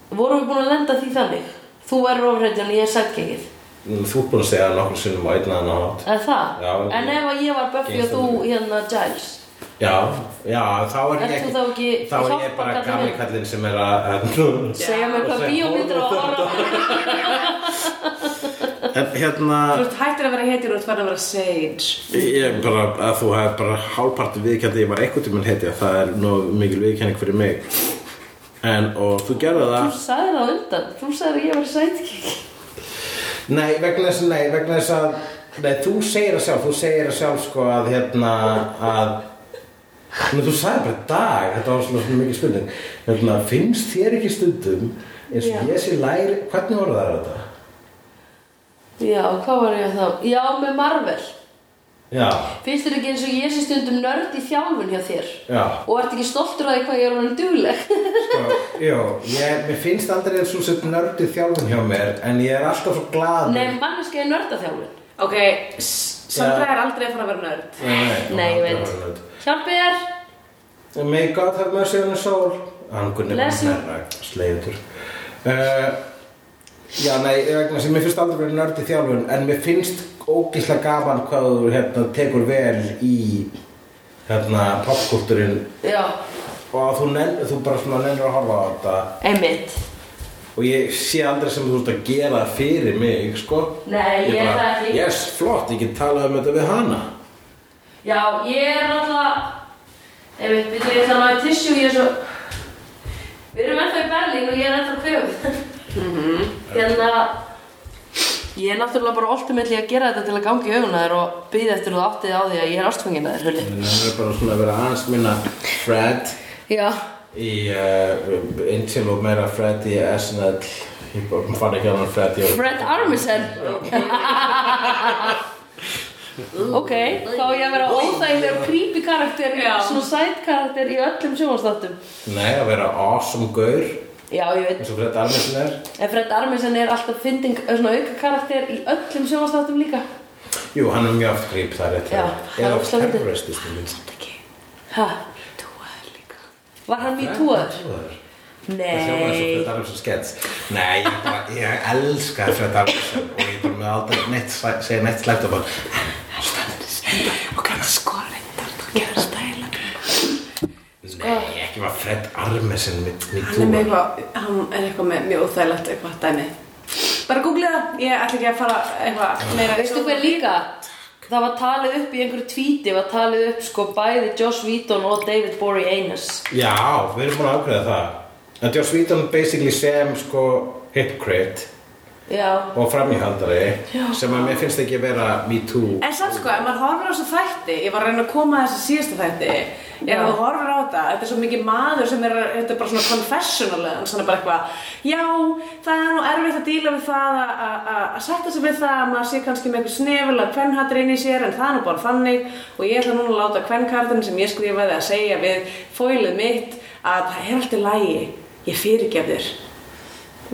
Vorum við búin að lenda því þannig? Þú er ofrættjan, ég er sætkengið Mm, Þú ert búin að segja nokkur sinnum á einn annan hátt. Er það? Já, en ef að ég var Buffy og þú hérna Giles? Já, já, þá er ég þú þá ekki Þá er ég bara gamli minn? kallinn sem er að Segja mér hvað bíómyndir og horror En hérna Þú ert hættir að vera hetjur og þú ert farin að vera sage. Ég er bara að þú hefur bara hálfparti viðkjandi ég var einhvern tímann hetja. Það er nú mikil viðkjanning fyrir mig en og þú gerði það Þú sagði það undan Þú sagði að ég var sætkengið nei vegna þess, nei, vegna þess að nei, þú segir það sjálf, þú segir það sjálf sko að hérna að Nú, þú sagði bara dag, þetta var svona, mikið spurning hérna, finnst þér ekki stundum eins og Já. ég sé læri hvernig voru það þetta? Já, hvað var ég þá? Já, með Marvel Já, Finnst þér ekki eins og ég sé stundum nörd í þjálfun hjá þér? já Og ert ekki stoltur að því hvað ég er honum dugleg? Sko, Jó, ég, mér finnst aldrei eins og sett nördið þjálfun hjá mér en ég er alltaf svo glaður Nei, manneska er nördaþjálfun Ok, S- Sandra er aldrei að fara að vera nörd Nei, Nei, ég aldrei veit. verið nörd. Hjálpi þér May God have mercy on the soul Hann Gunni Bless you. Sleiður uh, Já, nei, vegna sem mér finnst aldrei verið nörd í þjálfun en mér finnst ógíslega gaman hvað þú hérna, tekur vel í hérna popkultúrin. Já, og að þú, nenn, þú bara svona nennir að horfa á þetta. Einmitt. Og ég sé aldrei sem þú ert að gera fyrir mig, sko. Nei, ég er bara, það ekki. Yes, flott, ég get talað um þetta við hana. Já, ég er alltaf Einmitt, við ég ætla að náðu tissue Ég er svo Við erum ennþá í Berlín og ég er ennþá kvöð Hérna Ég er náttúrulega bara ultimately að gera þetta til að gangi í auguna þér og byggja eftir þú áttið á því að ég er ástfangin að þér, Hulli. Það er bara svona að vera aðeins minna Fred Já. í uh, Angel og meira Fred í SNL ég fann ekki hann Fred í Fred Armisen. ok, þá ég að vera óþægilegur creepy karakter, svona side karakter í öllum sjónastáttum. Nei, að vera awesome gaur Já, ég veit. eins og Fred Armisen er En Fred Armisen er alltaf fynding, svona auka karakter í öllum sjónastáttum líka. Jú, hann er mjög oft gríp það er rétt Já, hjá. hann er eða ógeðslega fyndinn. terroristi stundum Ekki, Hæ? túaður líka Var hann mjög túaður? Það hljóma eins og Nei. Fred Armisen skets Nei, ég, bara, ég elska Fred Armisen og ég bara með aldrei neitt, segja neitt slægt og bara Ok, það skor Nei, ekki var Fred Armisen með, með Hann er með eitthvað, hann er eitthvað með mjög óþægilegt eitthvað dæmi. Bara googlið það, ég ætla ekki að fara eitthvað meira Veistu hver líka? Það var talið upp í einhverju tvíti, var talið upp sko bæði Joss Whedon og David Boreanaz. Já, við erum búin að ákveða það. En Joss Whedon basically sem sko hypocrite Já. og framíhaldari sem að mér finnst ekki vera me too En samt sko, ef maður horfir á þessu þætti, ég var að reyna að koma að þessu síðasta þætti Ef þú horfir á þetta, þetta er svo mikið maður sem er, þetta er bara svona confessional en svona bara eitthvað Já, það er nú erfitt að díla við það að- að að- að setja sig við það að maður sé kannski með eitthvað snefil að kvennhattur inn í sér en það er nú bara þannig. Og ég ætla núna að láta kvennkartin sem ég skrifaði að segja við fóilið mitt að það er allt í lægi, ég fyrirgef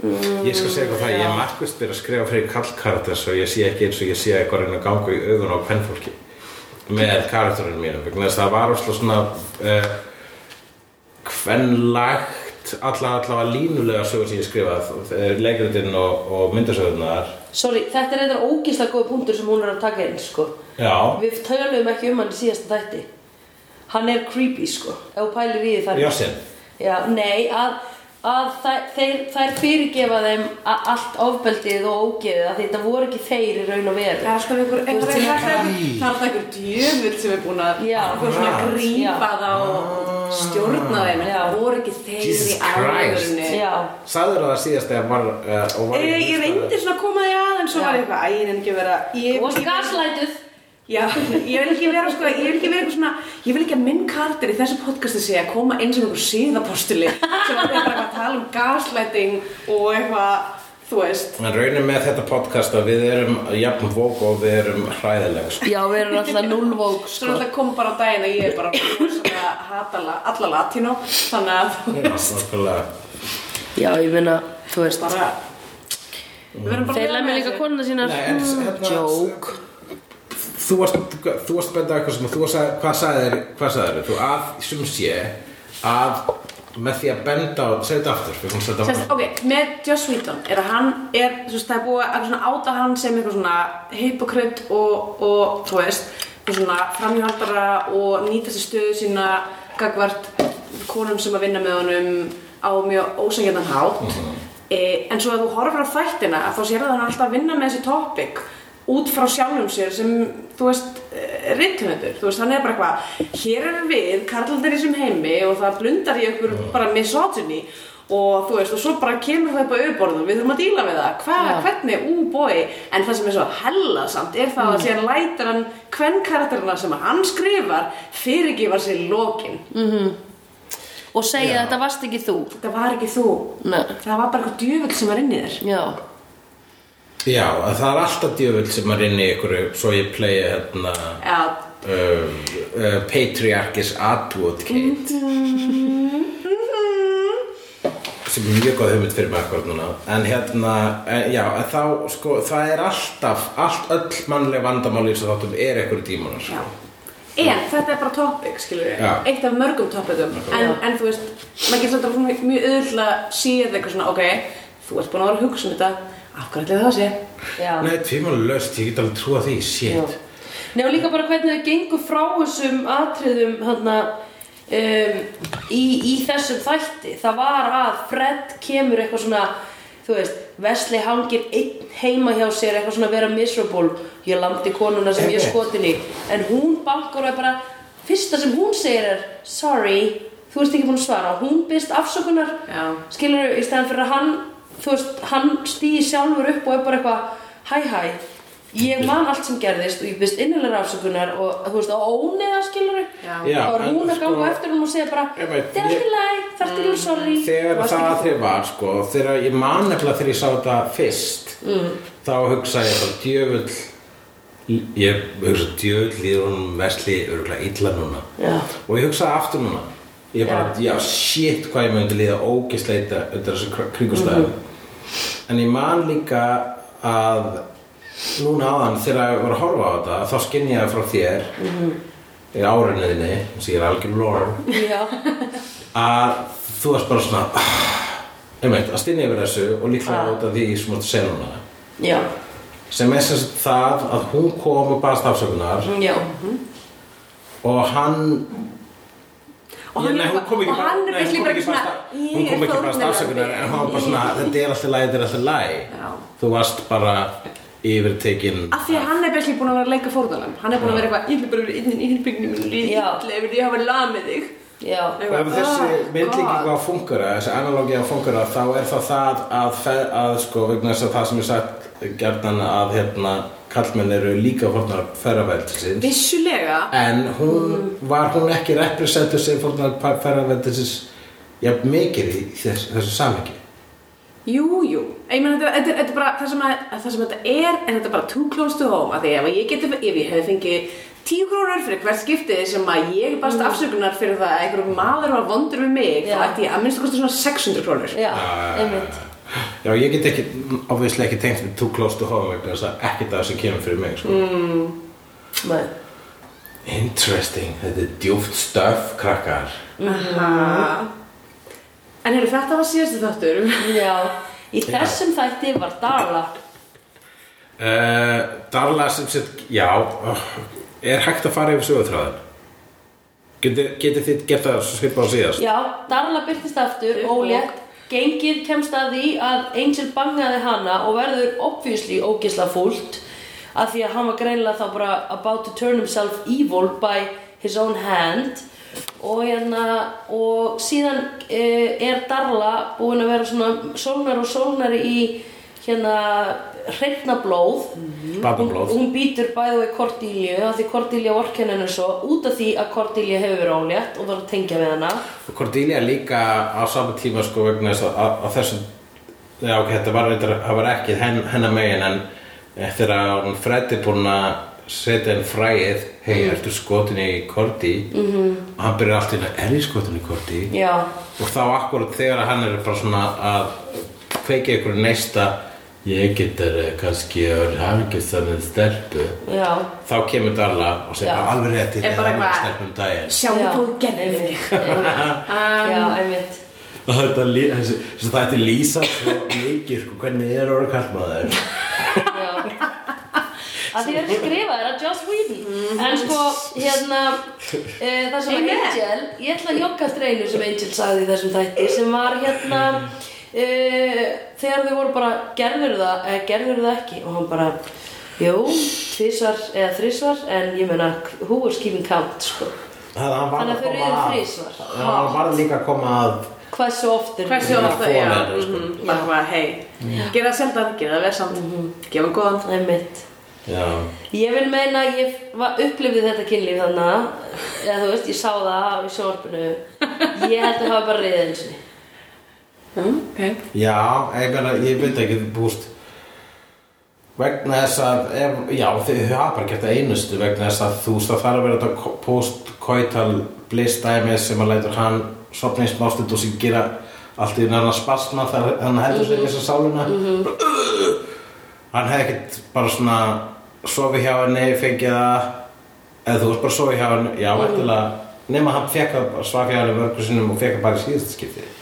þér Ég skal segja hvað það, ég er markvist byrja að skrifa fyrir kallkaraters og ég sé ekki eins og ég sé eitthvað reyna að ganga í augun á kvennfólki með karakterinu mínum vegna þess að það var óslega svona uh, kvenlægt alla allavega línulega sögur sem ég skrifað leikritinn og, og myndasögurnar Sorry, þetta er eitthvað ógíslega góð punktur sem hún er að taka inn, sko. já, Við töluðum ekki um hann í síðasta þætti. Hann er creepy, sko. Ef þú pælir í því þar. Já, nei, að, að þær, þeir, þær fyrirgefa þeim allt ofbeldið og ógeðið að þetta voru ekki þeir í raun og veru. Já, sko, einhver, einhver, einhver, einhver, það er það einhver djöfull sem er búin að Já. einhver svona Ah. grípa það og stjórna þeim en það voru ekki þeir í alvörunni Já, Sagður það síðast þegar var, uh, var Ég, ég reyndi svona að koma því að en svo var ég eitthvað, æ, ég reyndi ekki vera þú varst gaslætuð. Já, ég vil ekki vera sko, ég vil ekki vera eitthvað svona ég vil ekki að minn kartir í þessu podcasti sé að koma eins og einhver síðapostuli sem er bara eitthvað að tala um gaslighting og eitthvað, þú veist En raunin með þetta podcast að við erum jafn vók og við erum hræðileg sko. Já, við erum alltaf nullvók, Svo sko. náttúrulega kom bara á daginn að ég er bara rosalega hatala alla latínó þannig að þú Já, veist nákvæmlega. Já, ég meina, þú veist. bara Við verðum bara Þeir að lemja með líka þessu. konuna sínar. Nei, en Mm, hérna- Joke. Þú varst, þú varst benda eitthvað sem þú að, hvað sagðir, hvað sagðir þú að, sem sé, að með því að benda á, segðu þetta aftur, Sest, ok, með Joss Whedon er að hann er, þú veist, það er búið að áta hann sem eitthvað svona hypocrite og, og þú veist, svona framhjóldara og nýta sér stöðu sína gagvart konum sem að vinna með honum á mjög ósangjarnan hátt. E, en svo að þú horfir á þættina þá sér það hann alltaf að vinna með þessi topic út frá sjálfum sér sem, þú veist, ritthundur þú veist, hann er bara eitthvað, hér erum við karlaldir í þessum heimi og það blundar í okkur bara misogyny. Og þú veist, og svo bara kemur það upp á auðborðu við þurfum að díla við það, hvað, Já. hvernig? Ú bói, en það sem er svo hella samt er það að síðan lætur hann hvern karakterina sem hann skrifar fyrirgefa sér í lokin Og segja að þetta varst ekki þú. þetta var ekki þú. Nei. það var bara eitthvað djöfull sem var inn í þér. Já. Já, að það er alltaf djöfull sem er inn í ykkur, svo ég playa hérna, um, uh, Patriarchis Advocate. Sem er mjög góð hugmynd fyrir mig akkurat núna. En hérna, en, já, þá sko, það er alltaf, allt öll mannleg vandamál í þessu þáttum er einhverju dímonar já. En þetta er bara topic, skilur Já. eitt af mörgum topicum. En, en þú veist, maður getur svolítið mjög, öðrulega síða eitthvað svona, ok, þú ert búin að vera að hugsa um þetta, ætli það sé? Já. Nei, tvímálega löst, ég get alveg trúa því, shit. Nei og líka bara hvernig þau gengur frá þessum atriðum hana, um, í, í þessum þætti. Það var að Fred kemur eitthvað svona þú veist, Wesley hangir einn heima hjá sér eitthvað svona að vera miserable. Ég landi konuna sem ég er skotin í. En hún bankar og er bara fyrsta sem hún segir er sorry, þú ert ekki búin að svara. Hún byrst afsökunar Já. skilur í stæðan fyrir að hann þú veist, hann stýði sjálfur upp og er bara eitthvað hæ hæ, ég man allt sem gerðist og ég byrst innilega afsökunar og þú veist, á óneða skilur þá er hún að ganga sko- eftir hún og segja bara þetta er allt í lagi, þarf ekki að sorry. Þegar það ekki- aðrið var, sko, þegar ég man nefnilega þegar ég sá þetta fyrst mm. þá hugsa ég bara djöfull ég hugsa djöfull líður hún vesli örgulega illa núna. Já. og ég hugsaði aftur núna ég bara, já, shit hvað ég myndi líða ógisleita undir þessu kringustæðum en ég man líka að núna áðan þegar ég var að horfa á þetta þá skinn ég frá þér í árinuðinni sem ég er algjör Já, að þú varst bara svona einmitt, að stinni yfir þessu og líklega Ah. út af því sem þú segir núna. Já, sem er sem sagt það að hún kom og baðast afsökunar já og hann Og Ég- hann er er bara ekki svona, ég hún er kom ekki baðast fórnarlambi. afsökunar en hann var bara svona, þetta er alltaf læg, þetta er alltaf læg Já. þú varst bara yfirtekin Af því að hann er basically búin að vera að leika fórðalam Hann er búin að vera eitthvað, ég vil bara vera inn í hinbygginu mínu því að hafa lamið þig. Já, og ef þessi Oh, myndlíking á fungura, þessi analogi á fungura þá er það það að, sko, vegna þess að það sem ég sagt gerðan að hérna kallmenn eru líka fórnar ferraveldisins Vissulega. En hún var hún ekki representur sem fórnar ferraveldisins jafn mikið í þess, þessu samhengi? Jú, jú, ég meina þetta, er bara það sem, að, að það sem þetta er, en þetta er bara too close to home, af því ef ég geti, ef ég hefði fengið tíu krónur fyrir hvert skiptið sem að ég baðst afsökunar fyrir það að einhverjum maður var vondur við mig, Já. þá ætti ég að minnst að kosta svona 600 krónur. já, einmitt Já, ég get ekki, obviously ekki tengt too close to home vegna þess að ekkert af þessu kemur fyrir mig sko. Nei. Interesting, þetta er djúft stöf, krakkar Aha. En hefur þetta var síðastu þáttur Já, í þessum þætti var Darla uh, Darla sem sett, já uh, Er hægt að fara yfir sögutráðin? Getið geti þið gert það svipað á síðast? Já, Darla byrtist aftur, ólétt Gengið kemst að því að Angel bangaði hana og verður obviously ógisla fúlt af því að hann var greinilega þá bara about to turn himself evil by his own hand. Og hérna og síðan uh, er Darla búin að vera svona sólnar og sólnari í hérna hreitna blóð Barnablóð. hún, hún býtur bæði við Cordelia af því Cordelia vorkenn henni svo út af því að Cordelia hefur verið ólétt og var að tengja við hana Cordelia líka á sama tíma sko vegna þess að á- á þessum Já, ok, þetta var, það var ekki henn, hennar megin en eftir að hún Fred er búin að setja inn fræið hei, ertu skotin í Cordy mm -hmm. og hann byrjar allt í hérna, er ég skotin í Cordy? já, og þá akkurat þegar hann er bara svona að kveikja ykkur neista ég getur kannski að hafa ekki þannig stelpu. Já. Þá kemur Darla og segir alveg rétt ég Er eitthvað- stelpum daginn. Sjáum Já, þú einmitt, þig einmitt. Já, einmitt. Og þetta lí- þessi- þessi þætti lýsa svo mikið sko, hvernig er orðið kallmaður Já. Að því er skrifaður að Joss Whedon. En sko, hérna e, það sem. Angel ég ætla að jogga eftir einu sem Angel sagði í þessum þætti sem var hérna e, þegar þau voru bara gerður það, eða gerður það ekki? Og hann bara, jú tvisvar eða þrisvar en ég meina who was keeping count, sko. Þannig að þau var koma að hann var líka að koma að hversu oft er Hversu Já, ofta, já fólendur, sko. mhm, Bara hvað, hei Gera það sjaldan, gera það vel samt Gefa góðan. Einmitt. Já, Ég vil meina að ég var- upplifði þetta kynlíf þannig að, eða þú veist, ég sá það í sjónvarpinu. Ég held að hafa bara riðið eins og Ok. Já, ég, meina, ég veit ekki búst vegna þess að ef, já, þið hafa bara gert það einustu vegna þess að þú veist að það er að vera þetta post-coital bliss dæmi sem að lætur hann sopna í smástund og sem gera allt í næra spasma þar hann heldur sig þess að sáluna. Hann hefði ekkert bara svona sofið hjá henni, fengið það eða þú veist bara sofið hjá henni já, mm. nema hann fekk að svaf hjá henni mörgur sinnum og fekk að bara í síðasta skipti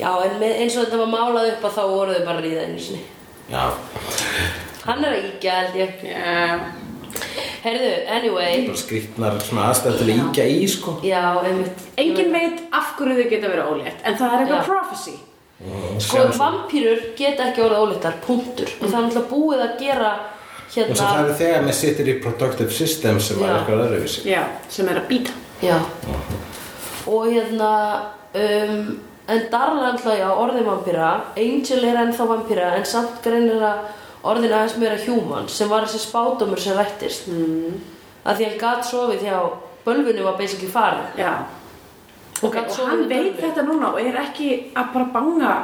Já, en með, eins og þetta var málað upp að þá voru þau bara að ríða einu sinni. Já, Hann er að íkja, held ég. Já. Herðu, anyway. Bara skrýtnar svona aðstæð til að íkja í sko. Já, einmitt. Engin veit af hverju þau geta verið ólétt En það er eitthvað Já. prophecy. Sko, vampýrur geta ekki orðið óleittar, punktur. Og það er náttúrulega búið að gera eins og það hérna eru þegar með sittir í productive system sem Já. er eitthvað öðruvísi. Já, sem er að býta Já. Og hérna um, En Darla alltaf, já, orðin vampíra. Angel er ennþá vampíra En samt greinilega orðin aðeins meira human Sem var þessi spátumur sem rættist. Mm. Að því hann gat sofið hjá Bölvunni var basically farin Já. Og Ok, gat og hann veit þetta núna og er ekki að bara banga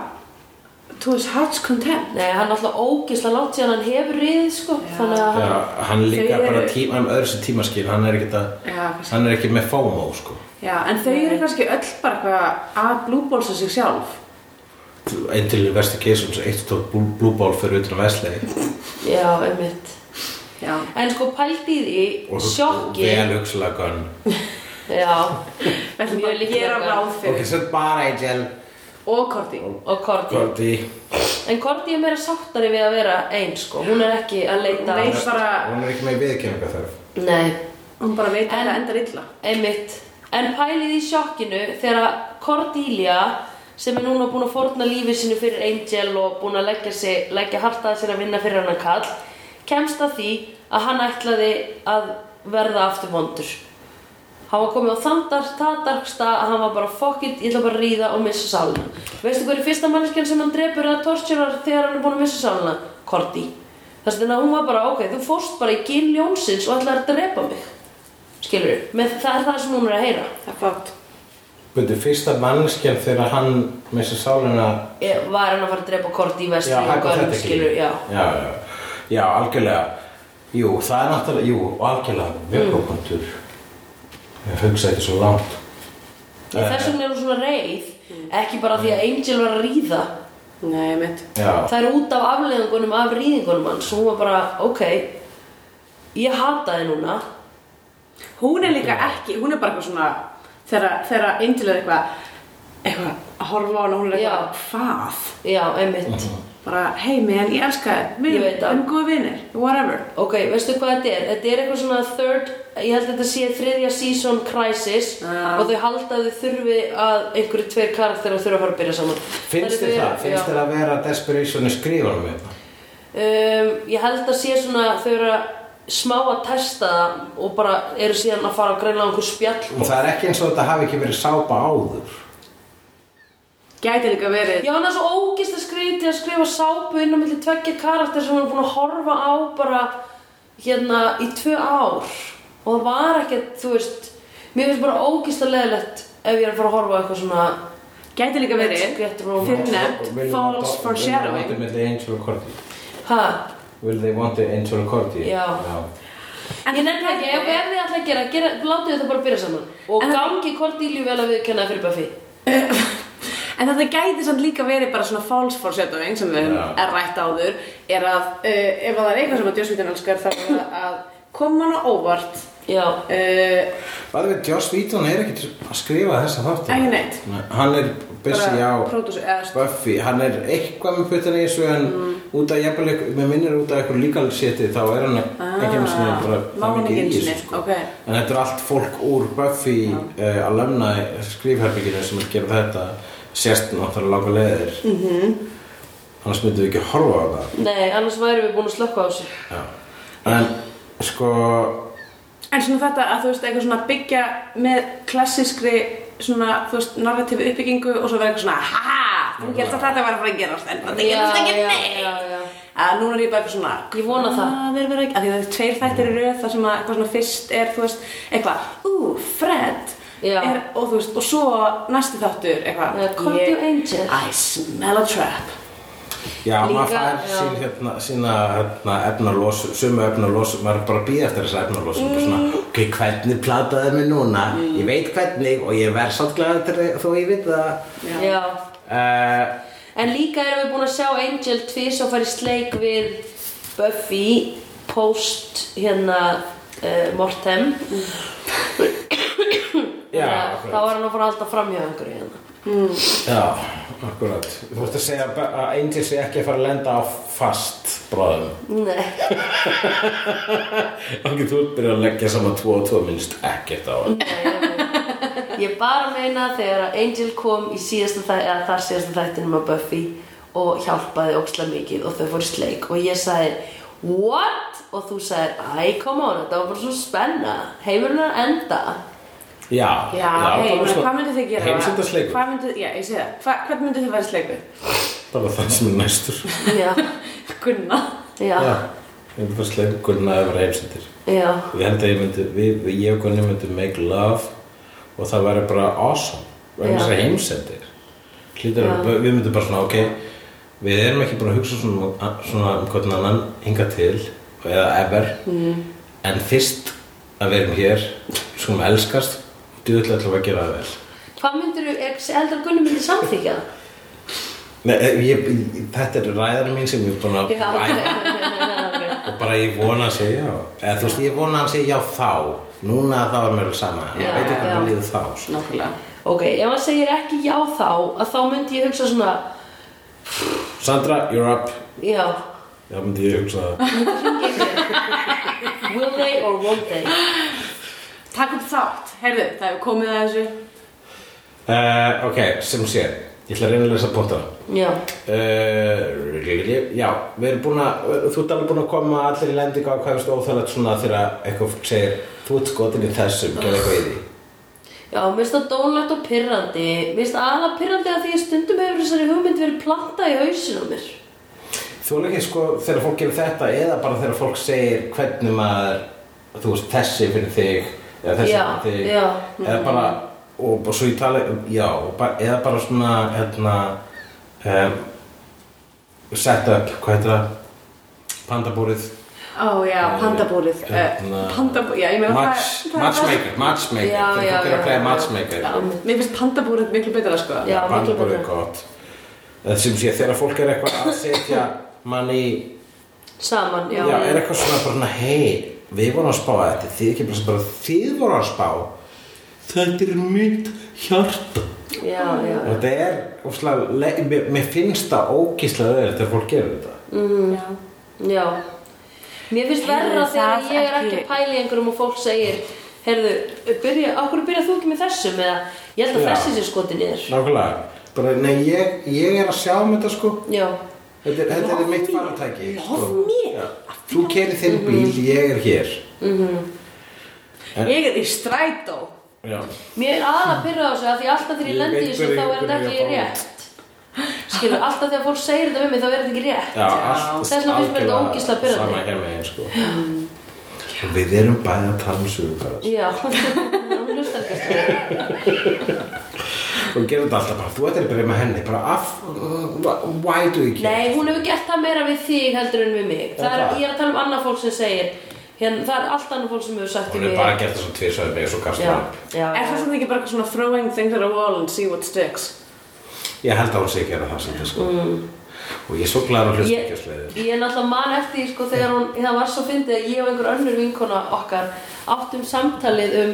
to his heart's content. Nei, hann er alltaf ógislega langt síðan hann hefur riðið sko. Þannig að Já, hann hann líka bara eru- tíma, hann öðru sem tímaskil hann er ekki, að, Já, kannski. hann er ekki með FOMO sko. Já, en þau eru kannski öll bara eitthvað að blúbólsa sig sjálf. Einn til investigation sem eitt tók blue, blue ball fyrir utan að Wesley. Já, einmitt. Já. En sko pældi í því, og sjokki vel hugsalega gunn Já, Við ætlum Mjög bara að líklega gera ráð ok, fyrir svo bara Angel Og Korti. Og Korti. Korti. En Korti er meira sáttari við að vera einn sko. Hún er ekki að leita Hún veit bara, hún er ekki með viðkynninga þarf Nei, hún bara veit að En- það endar illa. Einmitt. En pælið í sjokkinu þegar Cordelia sem er núna búin að fórna lífi sinu fyrir Angel og búin að leggja, sig, leggja hartaði sér að vinna fyrir hann kall kemst að því að hann ætlaði að verða aftur vondur hann var komið á þann dark- það darksta að hann var bara fuck it, ég ætla bara að ríða og missa sálina. Veistu hver er fyrsta manneskjan sem hann drepur eða torturar þegar hann er búin að missa sálina? Cordy. Þess vegna hún var bara ok, þú fórst bara í gil ljónsins og ætlaði að drepa mig. Skilur með það er það sem hún er að heyra. Það er fátt. Byrju, fyrsta mannskjan þegar hann með sér sálina Ég var hann að fara að drepa Korti í vestri Já, og ekki. skilur, já. já, já, já, algjörlega. Jú, það er náttúrulega, jú, algjörlega Ég hugsa ekki svo langt. Ég, þess vegna er hún svona reið ekki bara því að Angel var að ríða. Nei, mitt Já, það er út af afleðingunum af ríðingunum hans. Og hún var bara, ok ég hata þið núna. Hún er líka ekki, hún er bara eitthvað svona þegar, er eitthvað eitthvað að horfa á hana hún er eitthvað, hvað? Já, einmitt. Mhm. Bara, hei man, ég elska þið við Ég veit það. erum góða vinir, whatever Ok, veistu hvað þetta er? Þetta er eitthvað svona third, ég held að þetta sé þriðja season crisis Ah. og þau halda að þau þurfi að einhverju tveir karakterar þurfa að fara að byrja saman Finnst þér það? Finnst þér að vera desperation í skrifanum við það? Um, ég held að sé svona þau eru að smá að testa það og bara eru síðan að fara að greina á einhver spjall Og það er ekki eins og þetta hafi ekki verið sápa áður gæti líka verið. Já, hann er svo ógist að skrifa að skrifa sápu inn á milli tveggja karakter sem hann er búin að horfa á bara hérna í tvö ár. Og það var ekkert, þú veist mér finnst bara ógist að leðilegt ef ég er að fara að horfa á eitthvað svona gæti líka verið. fyrir nefnt false foreshadowing Will they want it Angel og Cordy? ha, Will they want it Angel Cordy? Já. ég nefnir ekki, ef, þið ætla að gera, gera látið þetta bara byrja saman. Og það- gangi Cordelia vel að við kenna fyrir Buffy En þetta gæti samt líka verið bara svona false foreshadowing sem við höfum er rætt áður er að uh, ef það er eitthvað sem að Joss Whedon elskar þá er það að koma hann á óvart já, uh, Hvað við, Joss Whedon er ekki að skrifa þessa þáttu Ekki neitt. Hann er busy á Buffy Hann er eitthvað með puttan í þessu en Mm. út af jafnvel ykkur- með minnir út af eitthvað legal shiti þá er hann ekki einu sinni bara Ah, má það hann mikið ekki í þessu sko. ok. En þetta er allt fólk úr Buffy uh, að lömna skrifherbygginu sem er að gera þetta sérst náttúrulega langa leiðir mm Mhm. -hmm. annars myndum við ekki horfa á það nei, annars væri við búin að slökka á þessu Já. En sko En svona þetta að þú veist eitthvað svona byggja með klassískri svona þú veist narratífi uppbyggingu og svo vera eitthvað svona haha, þú gerst að þetta var að fara að gerast en þetta gerast ekki já, nei já, já. að núna er ég bara eitthvað svona Ég vona það. það er verið ekki, að því það er tveir þættir í röð þar sem að eitthvað svona fyrst er þú veist eitthvað, ú, Fred. Er, og þú veist, og svo næsti þáttur eitthvað. Angel. I smell a trap. Já, Líka, maður fær já. sín hérna, sína hérna, efnalós, sumu efnalós, maður bara að býða eftir þessa efnalós og bara svona, ok, hvernig plataði mig núna, ég veit hvernig og ég verð sátt glæða til þó ég veit það. já. Uh, En líka erum við búin að sjá Angel tvís og fara í sleik við Buffy post hérna uh, Mortem já, þá er hann að fara að halda fram hjá einhverju hérna Já, akkurat. Þú veist að segja að Angel sé ekki að fara að lenda á fast bráðum. Nei, Ok, þú ert byrjað að leggja saman tvo og tvo minnst ekkert á hann. Ég bara meina þegar að Angel kom í síðasta þæ, eða þar síðasta þættinum á Buffy og hjálpaði ókslega mikið og þau fóru í sleik og ég sagði What? Og þú sagði, æ, come on, þetta var bara svo spenna Heimurinn er enda Já, Já, hei, það var svona hvað myndið þið gera? Heimsendarsleikur. Hvað myndið, já, ég sé það Hva, Hvern myndið þið vera í sleik við? Bara það sem er næstur. Já, Gunna já, Já, ég myndi bara sleikur Gunna vera heimsendir. já, Ég held að ég myndi, við, við ég og Gunni myndi make love og það væri bara awesome. Við erum Já. þess að heimsendir. Já. að við myndum bara svona, ok, við erum ekki bara að hugsa svona, svona um hvernig annan hinga til eða ever, mm. en fyrst að við erum hér, skulum elskast, djúðlega ætlum við að gera það vel. Hvað myndir þú, heldur að Gunni myndi samþykja það? Nei, eh, ég, þetta er ræðarinn mín sem ég er búin að ok. og bara ég vona að segja já eða þú veist, ég vona að segja já þá núna þá er mér sama ég veit ekki hvað líður þá. Nákvæmlega Ok, ef hann segir ekki já þá, að þá myndi ég hugsa svona, Sandra, you're up já, já, myndi ég hugsa það will they or won't they? Takk upp þátt, heyrðu, það hefur komið að þessu. Uh, ok, sem sé ég ætla að reyna að lesa bóttana Já, uh, já, við erum búin að þú ert alveg búin að koma allir í lendingu á hvað veist óþægilegt svona þegar eitthvað segir þú ert skotin í þessum, gerð eitthvað í því. Já, mér finnst það dónlegt og pirrandi, mér finnst það aðla pirrandi að því að stundum hefur þessari hugmynd verið planta í hausinu á mér. Þú er ekki sko þegar fólk gefur þetta eða bara þegar fólk segir hvernig maður þú veist þessi fyrir þig eða þessi Já, þig já. eða bara og, og svo ég tala um já bara, eða bara svona hérna um, set up hvað heitir það? Pandabúrið. Ó já, pandabúrið uh, Hérna- Pandabúrið, já, ég meina match, það- það- matchmaker matchmaker. Fólk er að já, playa já. matchmaker. Mér finnst pandabúrið miklu betra sko. Já, pandabúrið er gott. Það sem sé þegar fólk er eitthvað að setja mann í Saman, já. Já, er eitthvað svona bara hei, við vorum að spá að þetta þið ekki bara, bara þið voru að spá. Þetta er mitt hjarta. Já, já. Og þetta er óslega, mér, mér finnst það ógíslega öðvöld þegar fólk gerir þetta. Já. Já. Mér finnst verra Heyrðu, þegar ég er ekki- í einhverjum og fólk segir Heyrðu, byrja, okkur byrja þú ekki með þessum? Eða ég held að Já. þessi sé skoti niður. Nákvæmlega, bara, nei, ég, ég er að sjá um þetta sko. Já, Þetta er, þetta er mitt faratæki sko. Já. Þú kerir þinn bíl, ég er hér. Ég er í strætó. Já. mér er aðalega pyrra á þessu að því alltaf þegar ég Ég lendi í veit þessu þá er þetta ekki að rétt. Skilur, alltaf þegar fólk segir þetta við mig þá er þetta ekki rétt. Já, Þess vegna finnst mér þetta algjörlega ógeðslega pirrandi. Sama hér megin sko. Og Við erum bæði að tala um sögur Já, hún hlustar ekki Og gerum þetta alltaf bara, þú ættir að byrja með henni Bara af, why do you care? Nei, hún hefur gert það meira við þig heldur en við mig það er, það? Ég er að tala um annað fólk sem segir hérna, Það er allt annað fólk sem hefur sagt Hún mig bara gert það svona tvisað mig og svo kasta Já, hann já, Er það svona ekki bara eitthvað svona throwing things at a wall and see what sticks? Ég held að hún sé að gera það sem sko. Og ég er svo glæður að hlusta Ég, ekki að sleiði ég er náttúrulega man eftir því, sko, þegar hún, það var svo fyndið að ég og einhver önnur vinkona okkar áttum samtalið um,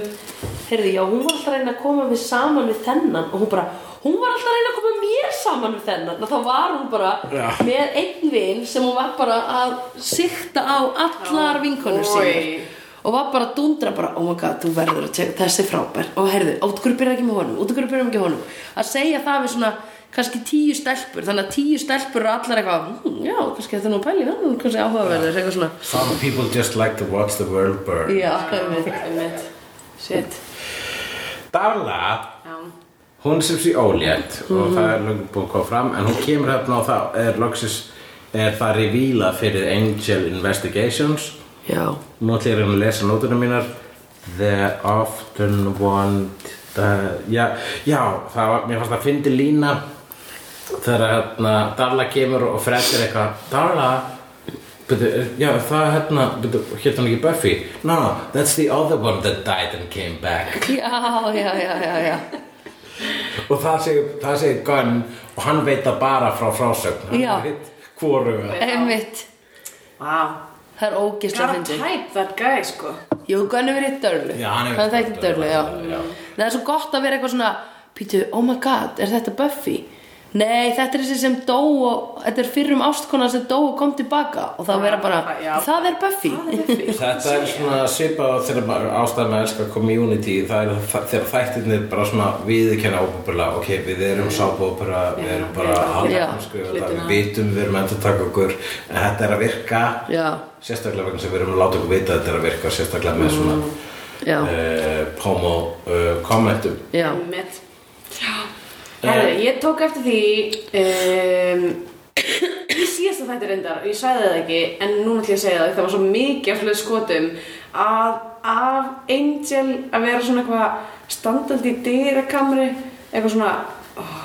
heyrðu, já, hún var alltaf að reyna að koma við saman við þennan. Og hún bara, hún var alltaf að reyna að koma mér saman við þennan. Og þá var hún bara Já. með einn vin sem hún var bara að sikta á allar vinkonur sín og var bara að dundra bara, oh my god, þú verður að tjekka þessi frábær. Og heyrðu, út hverju byrjar ekki með honum? Út hverju byrjar ekki með honum? Að segja það við svona kannski tíu stelpur þannig að tíu stelpur eru allar eitthvað hm, já, kannski þetta er nú að pæli það kannski áhugaverður, eitthvað svona Some people just like to watch the world burn já, einmitt. Einmitt. Shit. Darla, Já. hún sem sé ólétt og það er lögum búin að koma fram en hún kemur hérna og það er loksins er það revíla fyrir Angel Investigations já, Nú ætlum ég að reyna að lesa nótunum mínar The often want uh, já, já, það var, mér fannst að fyndi lína þegar hérna Darla kemur og frettir eitthvað Darla já, það hérna, hann ekki Buffy? No, no, that's the other one that died and came back já, já, já, já, já. Og það segir, það segir Gunn og hann veit það bara frá frásögn Hann Já. veit hvoru einmitt Wow. það er ógislega Gotta fyndið type that guy, sko. Jú, Gunni verið dörlu hann Hann verið dörlu. Það er svo gott að vera eitthvað svona Pítu, oh my god, er þetta Buffy? Nei, þetta er þessi sem dó og Þetta er fyrrum ástkona sem dó og kom tilbaka Og þá vera bara, já. það er Buffy. Þetta er svona svipað þegar maður ástæðum að elska community það er þegar þættirnir bara svona viðurkenna óbúrlega, ok, við erum sábópera, við erum bara Já. halvdagsku við vitum, við erum endur taka okkur. En þetta er að virka Já, sérstaklega vegna sem við erum að láta okkur vita að þetta er að virka sérstaklega með svona já, uh, homo uh, kommentum já. Einmitt. Herðu, ég tók eftir því um, í síðasta þætti reyndar og ég sagði það ekki en núna ætlum ég að segja það það var svo mikið af fyrir skotum að af Angel að vera svona eitthvað standandi í dyrakamri eitthvað svona oh,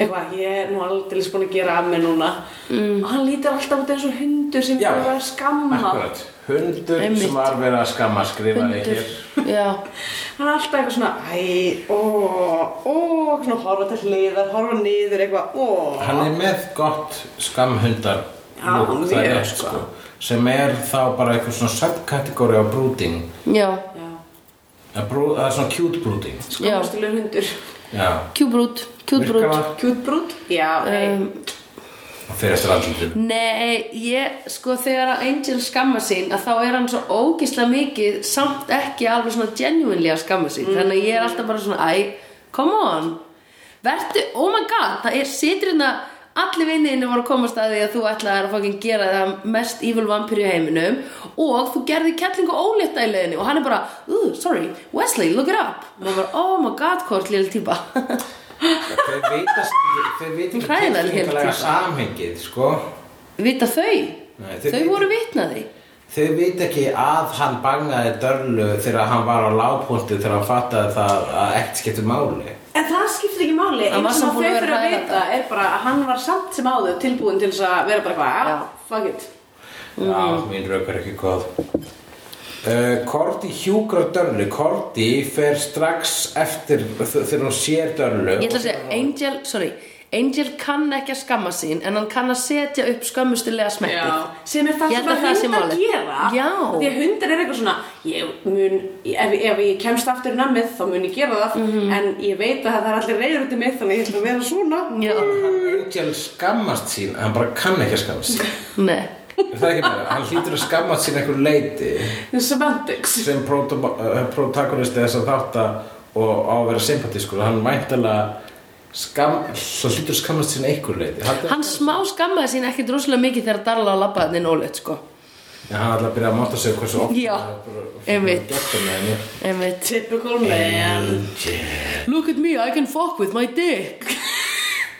eitthvað, ég er nú aldrei búin að gera af mér núna. Mm. og hann lítur alltaf út eins og hundur sem er að skamma. Akkurat, hundur Einmitt. sem var verið að skamma Hundur, hér. já, hann er alltaf eitthvað svona æ, ó, ó, svona horfa til hliðar, horfa niður eitthvað, ó. Hann er með gott skamhundar Já, hann það er, er, sko, sem er þá bara eitthvað svona subkategóri á brooding. Já. Að brú, það er svona cute brooding. Skammastilegur hundur. Já, Kjúbrút, kjúbrút virkar það? Kjútbrút? Já, nei. Um, fyrir eftir andlutin Nei, ég, sko þegar Angel skamma sín að þá er hann svo ógislega mikið samt ekki alveg svona genuinely að skamma sín þannig að ég er alltaf bara svona æ, come on. Vertu, oh my god, það er situr hérna allir vinniðinni voru að komast að því að þú ætlaðir að fucking gera það mest evil vampíru í heiminum og þú gerði kettlingu ólétta í leiðinni og hann er bara, uh, sorry, Wesley, look it up. Og maður bara, oh my god, hvort lilla típa þeir vita þeir vita ekki tilfinningalega samhengið sko. Vita þau? Nei, þau þau vita- voru vitnaði þeir vita ekki að hann bangaði dörlu þegar hann var á lágpunti þegar hann fattaði það að ekkert skiptir máli. En það skiptir ekki máli, eins að þau fyrir að vita er bara að hann var samt sem áður tilbúin til þess að vera bara Já. já, fuck it. Já, mín rauk er ekki góð Korti hjúkra dörlu Korti fer strax eftir þegar hún sér dörlu Ég ætla að segja, Angel, sorry Angel kann ekki að skamma sín en hann kann að setja upp skömmustilega smettið sem er það sem að að hundar málið. gera Já. því að hundar er eitthvað svona ég mun, ef, ef ég kemst aftur í nammið þá mun ég gera það Mhm. en ég veit að það er allir reyður út í mig þannig að ég ætla að vera svona Já, Hann Angel skammast sín, en hann bara kann ekki að skammast sín. nei Er það ekki bara? Hann hlýtur að skammast sín einhver leiti semantics sem eh, protagonisti þess að þátta og á að vera sympatískur. Hann væntalega skam, svo hlýtur að skammast sín einhver leiti. Hann, Hann smá skammaði sín ekki droslega mikið þegar Darla á labbaðin inn óleitt sko ja, hann ætla að byrja að máta sig hversu oft. Já, er einmitt. Einmitt Typical man Look at me, I can fuck with my dick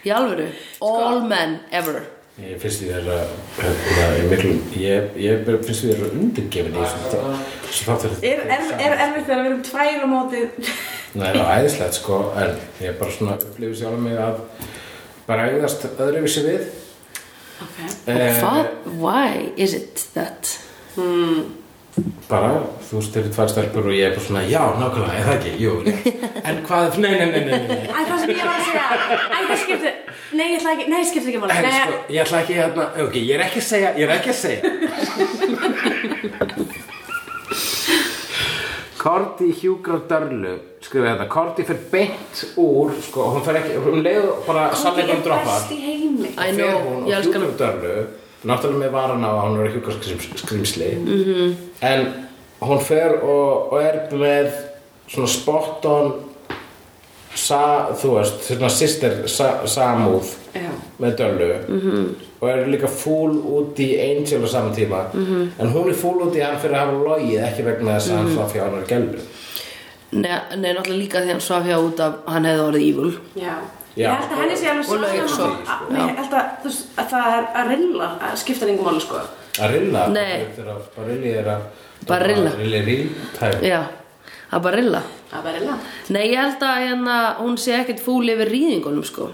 Í alvöru All men ever Ég finnst því vera hérna, ég, miklu, ég, ég finnst því vera undirgefin í þessum þáttur. Er, er, er erfitt þegar við erum tvær á móti Nei, það er æðislegt sko, en ég er bara svona upplifið sjálf mig að bara auðast öðruvísi við. Ok Eh, Hvað? Why is it that? Bara, þú veist, þeir eru tvær stelpur og ég er bara svona, já, nákvæmlega, er það ekki, jú, rétt. En hvað, nei, nei, nei, nei, nei. Æ, það sem ég var að segja Æ, það skiptir Nei, ég ætla ekki Nei, skiptir ekki máli En Nei, sko, ég ætla ekki hérna, ok, ég er ekki að segja, ég er ekki að segja. Korti hjúkrar dörlu, skrifa þetta, Korti fyrir beint úr, sko, hún fer ekki, hún leiður bara sannleikum er droppar. best í heimi I fer know, hún ég og elska hjúkrar dörlu, náttúrulega með varan á að hún er hjúkrar skrimsli, -hmm. en hún fer og, og er með svona spot on, sa, þú veist, svona sister sa, samúð Já með döllu -hmm. og er líka fúl út í Angel á saman tíma -hmm. en hún er fúl út í hann fyrir að hafa logið ekki vegna þess að hann svaf hjá hann er gælu Nei, nei, náttúrulega líka því hann svaf hjá út af hann hefði orðið evil Já Já. Ég held að henni sé alveg Og laug sama. svo. að- að- Nei, ég held að, þú veist, að það er að rilla að skipta nýjum máli sko. Arilla Nei. Barilli er að Barilla. Barilli er Já, að bara rilla. Að vera illa Nei, ég held að hérna, hún sé ekkert fúl yfir rýðingunum sko.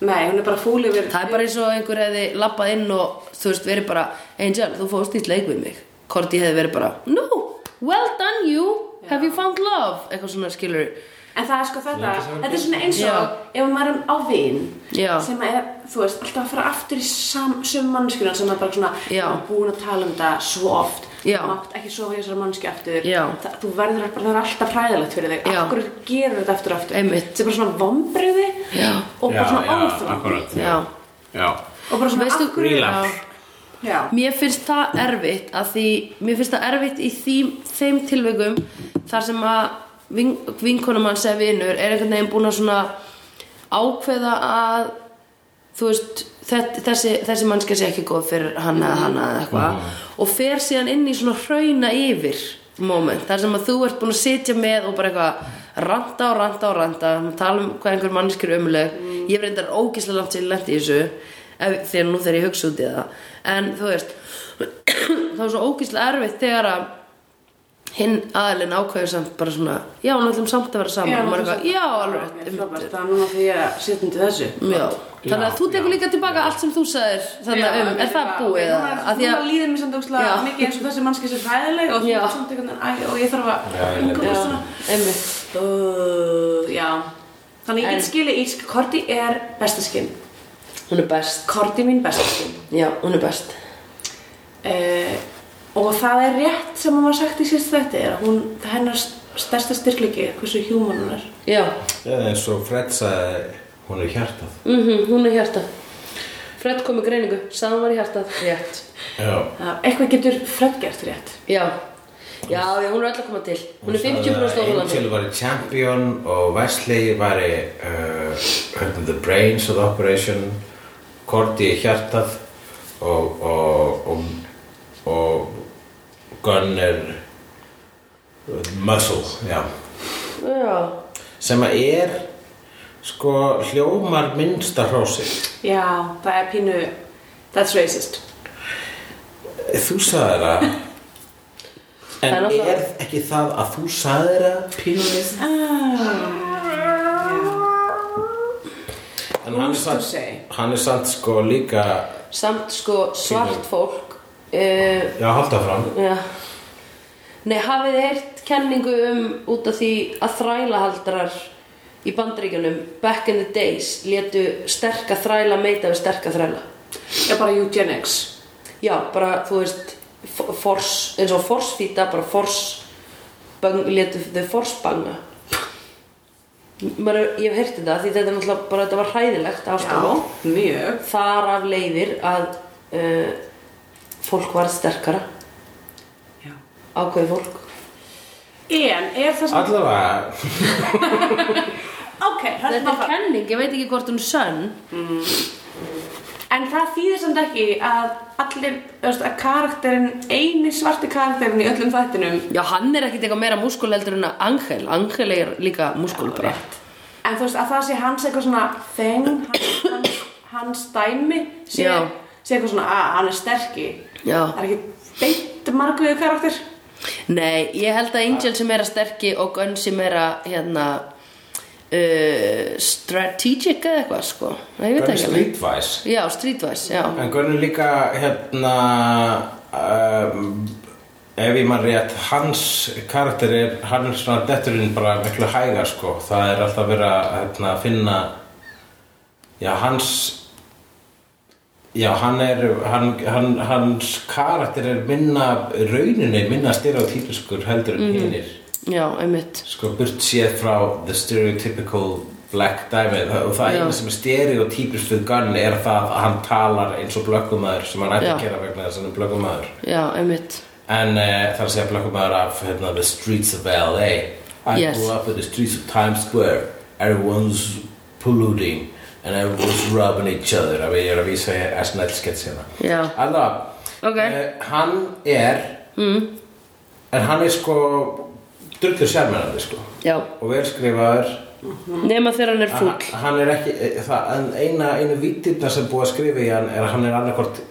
Nei, hún er bara fúl yfir Það er bara eins og einhver hefði lappað inn og þú veist, verið bara Angel, þú fóðst í leik við mig. Korti hefði verið bara No, well done you. Have you found love? Eitthvað svona skilur En það er sko þetta, þetta er svona eins og Já. ef maður er á vin Já. sem er, þú veist, alltaf að fara aftur í sam, sömu mannskjuna sem er bara svona er búin að tala um þetta svo oft. Mátt ekki sofa í þessari mannskju aftur. Það, þú verður bara, það er alltaf hræðilegt fyrir þig. Hverju gerur þetta aftur aftur? Einmitt. þetta er bara svona vombriði og bara svona Já og bara svona Relapse. já. já, Mér finnst það erfitt að því, mér finnst það erfitt í því, þeim tilveikum þar sem að vinkonum hans eða vinur er einhvern veginn búin að svona ákveða að þú veist, þetta, þessi, þessi mannskja sé ekki góð fyrir hann eða hann eða eitthvað. Og fer síðan inn í svona hrauna yfir moment, þar sem að þú ert búin að sitja með og bara eitthvað ranta og ranta og ranta, tala um hvað einhver mannskjur er umuleg, ég hef reyndar ógislega langt sér lent í þessu ef, þegar nú þegar ég hugsa út í það. En þú veist það var svo ógislega erfitt þegar að hinn aðilinn ákveður samt bara svona já, hún ætlum samt að vera saman. Er eitthvað, já, alveg það er núna því að setja undir þessu. Já, þannig að þú tekur líka tilbaka allt sem þú sagðir þannig um, er það búið Núna, að, að því núna að líður mér samt óslega Já. mikið eins og þessi mannski sem hræðileg og, Já. ég þarf að Já, já, svona. Uh, já. Þannig ég get skilið í Korti er bestaskinn hún er best, Korti mín bestaskinn já, hún er best. Uh, Og það er rétt sem hún var sagt í síðust þetta er að hún, það er hennar stærsta styrkliki hversu human hún er. Já, Eða eins og Fred sagði hún er hjartað. Mhm, hún er hjartað. Fred kom með greiningu, sagði hún var í hjartað. Rétt, Já. Það- Eitthvað getur Fred gert rétt. Já. Já, já, hún er öll að koma til. Hún er 50% Angel óhulandi var í champion og Wesley var í uh, the brains of the operation. Cordy er hjartað og og, og, og Gunn er muscle já. já, sem að er sko hljómar minnsta hrósi Já, það er pínu That's racist. Þú sagði það. Það er en er ekki það að þú sagði það pínumið en hann er, samt, hann er samt sko líka samt sko svart fólk uh, já, halda fram. Já Nei, hafið þið heyrt kenningu um út af því að þrælahaldrar í bandaríkjunum back in the days létu sterka þræla meita við sterka þræla Já, bara eugenics. já, bara, þú veist force, eins og forsfýta bara force létu þau force banga Maður, ég hef heyrti þetta því þetta er náttúrulega bara þetta var hræðilegt ástæðan mjög. þar af leiðir að uh, fólk var sterkara Já. Ákveði fólk. En er það sem... Allavega. Ok, þetta er kenning, ég veit ekki hvort hún sönn. En það þýðir samt ekki að allir, þú veist, að karakterinn, eini svarti karakterinn í öllum þættinum já, hann er ekkit eitthvað meira múskul heldur en að Angel. Angel er líka múskul bara. En þú veist, að það sé hans eitthvað svona þeng, hans, hans, hans dæmi sé, sé eitthvað svona að hann er sterki. Já. Það er ekki beint margveðu karakter Nei, ég held að Angel sem er að sterki og Gunn sem er að hérna uh, strategic eða eitthvað sko. Gunn alveg. Streetwise. Já, streetwise, já. En Gunn er líka hérna um, ef ég maður rétt hans karakter er hann er svona detturinn bara miklu hægar sko. Það er alltaf verið að hérna, finna já hans já hann er hann, hann, hans karakter er minna rauninni minna stereotypiskur heldur en hinnir Já, einmitt. Sko burt séð frá the stereotypical black dæmi og það Já. eina sem er stereotypist við Gunn er það að hann talar eins og blökkumæður sem hann ætti að gera vegna þess að hann er blökkumæður Já, einmitt. En uh, það er að segja blökkumæður af hérna, the streets of LA I Yes. grew up in the streets of Times Square. Everyone's polluting and everyone's rubbing each other. Að ég er að vísa í SNL sketch hérna. Já, Alltaf, Ok. hann er mm. en hann er sko drullur sjálfmennandi sko. Já. Og velskrifaður Nema þegar hann er fúll. hann, er ekki e, það, eina, einu vítirna sem búið að skrifa í hann er að hann er annarkvort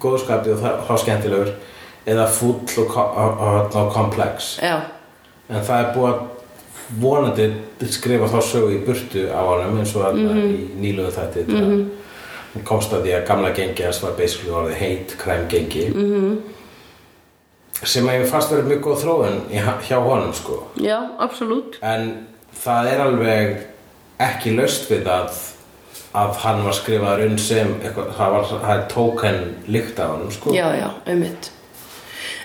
góðskapi og skemmtilegur eða fúll og, og, og, og komplex Já, en það er búið að vonandi skrifa þá sögu í burtu á honum eins og mm Mhm. í nýlugu þætti mm -hmm. komst að því að gamla gengi hans var basically orðið hate crime gengi Mhm. -hmm. sem að ég fast verið mjög góð þróun í, hjá honum sko já, absolutt en það er alveg ekki löst við að að hann var skrifaður inn sem eitthvað, það var það er tóken líkt af honum sko Já, já, einmitt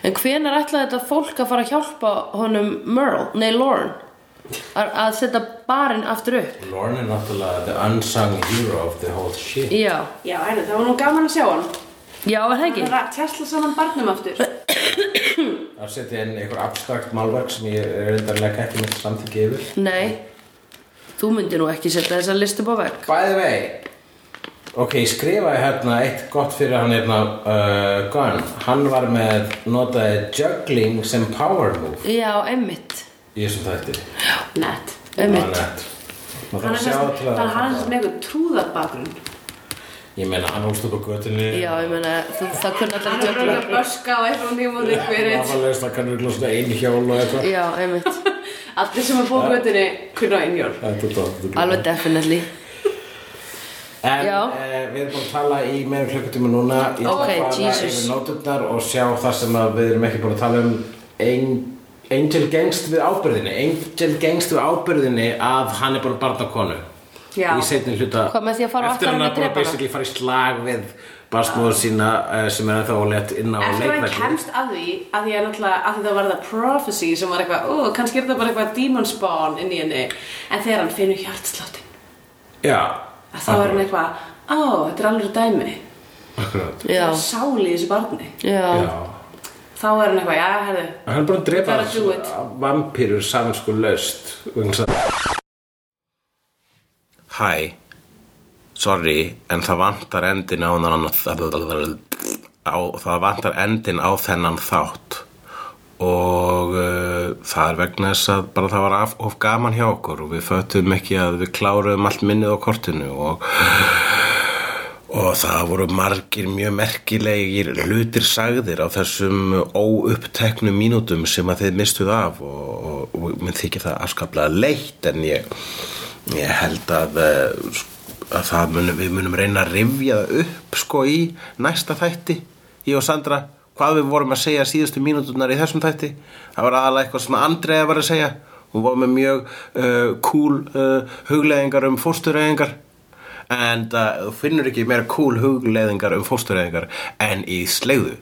En hvenær ætlaði þetta fólk að fara að hjálpa honum Merle, nei Lauren að, að setja barinn aftur upp. Lorne er náttúrulega the unsung hero of the whole shit. Já, Já, heyrðu, það var nú gaman að sjá hann. Já, er það ekki? Það er að tjastla saman barnum aftur. Að setja inn einhver abstrakt málverk sem ég er reyndarlega ekki mitt samþyggi yfir. Nei, þú myndir nú ekki setja þessa listu på vegg. By the way Ok, ég skrifaði hérna eitt gott fyrir hann hérna uh, Gunn. Hann var með notaði juggling sem power move. Já, einmitt í þessum þætti. Nett. Það er nett. Maður Hann er er sem eitthvað trúðarbakgrunn. Ég meina, hann hólst upp á götunni. Já, ég meina, það kunni allir Hann er jöfla að böska á eitthvað nýjum og ykkur Aðalegst að kannur glósta einu hjól og eitthvað. Já, einmitt, Allir sem er búið göttinni kunna er tótt, þetta er alveg definitely. En eh, við erum búin að tala í meira klukkutíma núna. Ég ætla Ok, að fara Jesus. yfir nóturnar og sjá það sem að við erum ekki búin að tala um Ein, Angel gengst við ábyrðinni Angel gengst við ábyrðinni að hann er búin að barna konu Já. Í seinni hluta. Eftir eftir hann að hana? basically fara í slag við Barsmóður sína eh, sem er ennþá ólétt inn á Eftir að hann kemst að því að því að að því það var það prophecy sem var eitthvað, ó, kannski er það bara eitthvað demon spawn inn í henni. En þegar hann finnur hjartsláttin Já. að þá er hann eitthvað, ó, þetta er alveg dæmi. Akkurat. Já, það er sál í þessu barni. Já, Já þá er hann eitthvað, já, herðu. Hann er bara að drepa it. vampýrur saminsku laust Hæ Sorry, en það vantar endin á, það vantar endin á þennan þátt. Og uh, það er vegna þess að bara það var af, of gaman hjá okkur og við föttum ekki að við kláruðum allt minnið á kortinu og Og það voru margir mjög merkilegir hlutir sagðir á þessum óuppteknu mínútum sem að þið mistuð af og, og, og minn þykir það afskaplega leitt en ég, ég held að, eh, að munum, við munum reyna að rifja það upp sko í næsta þætti. Ég og Sandra, hvað við vorum að segja síðustu mínúturnar í þessum þætti það var aðalega eitthvað sem Andrea var að segja. Hún var með mjög uh, cool uh, hugleðingar um fóstureyðingar en það þú finnur ekki meira cool hugleðingar um fóstureyðingar en í slegðu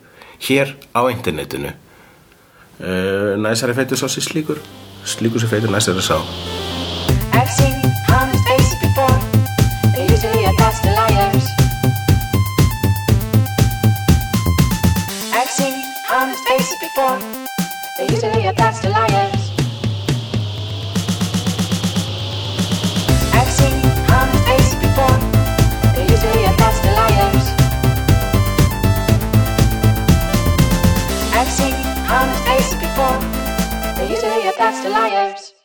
hér á internetinu uh, næsari feitur sá sér slíkur slíkur sér feitur næsari sá I've seen honest faces before. They're usually a pass to liars. I've seen honest faces before. They're usually a pass to liars. I've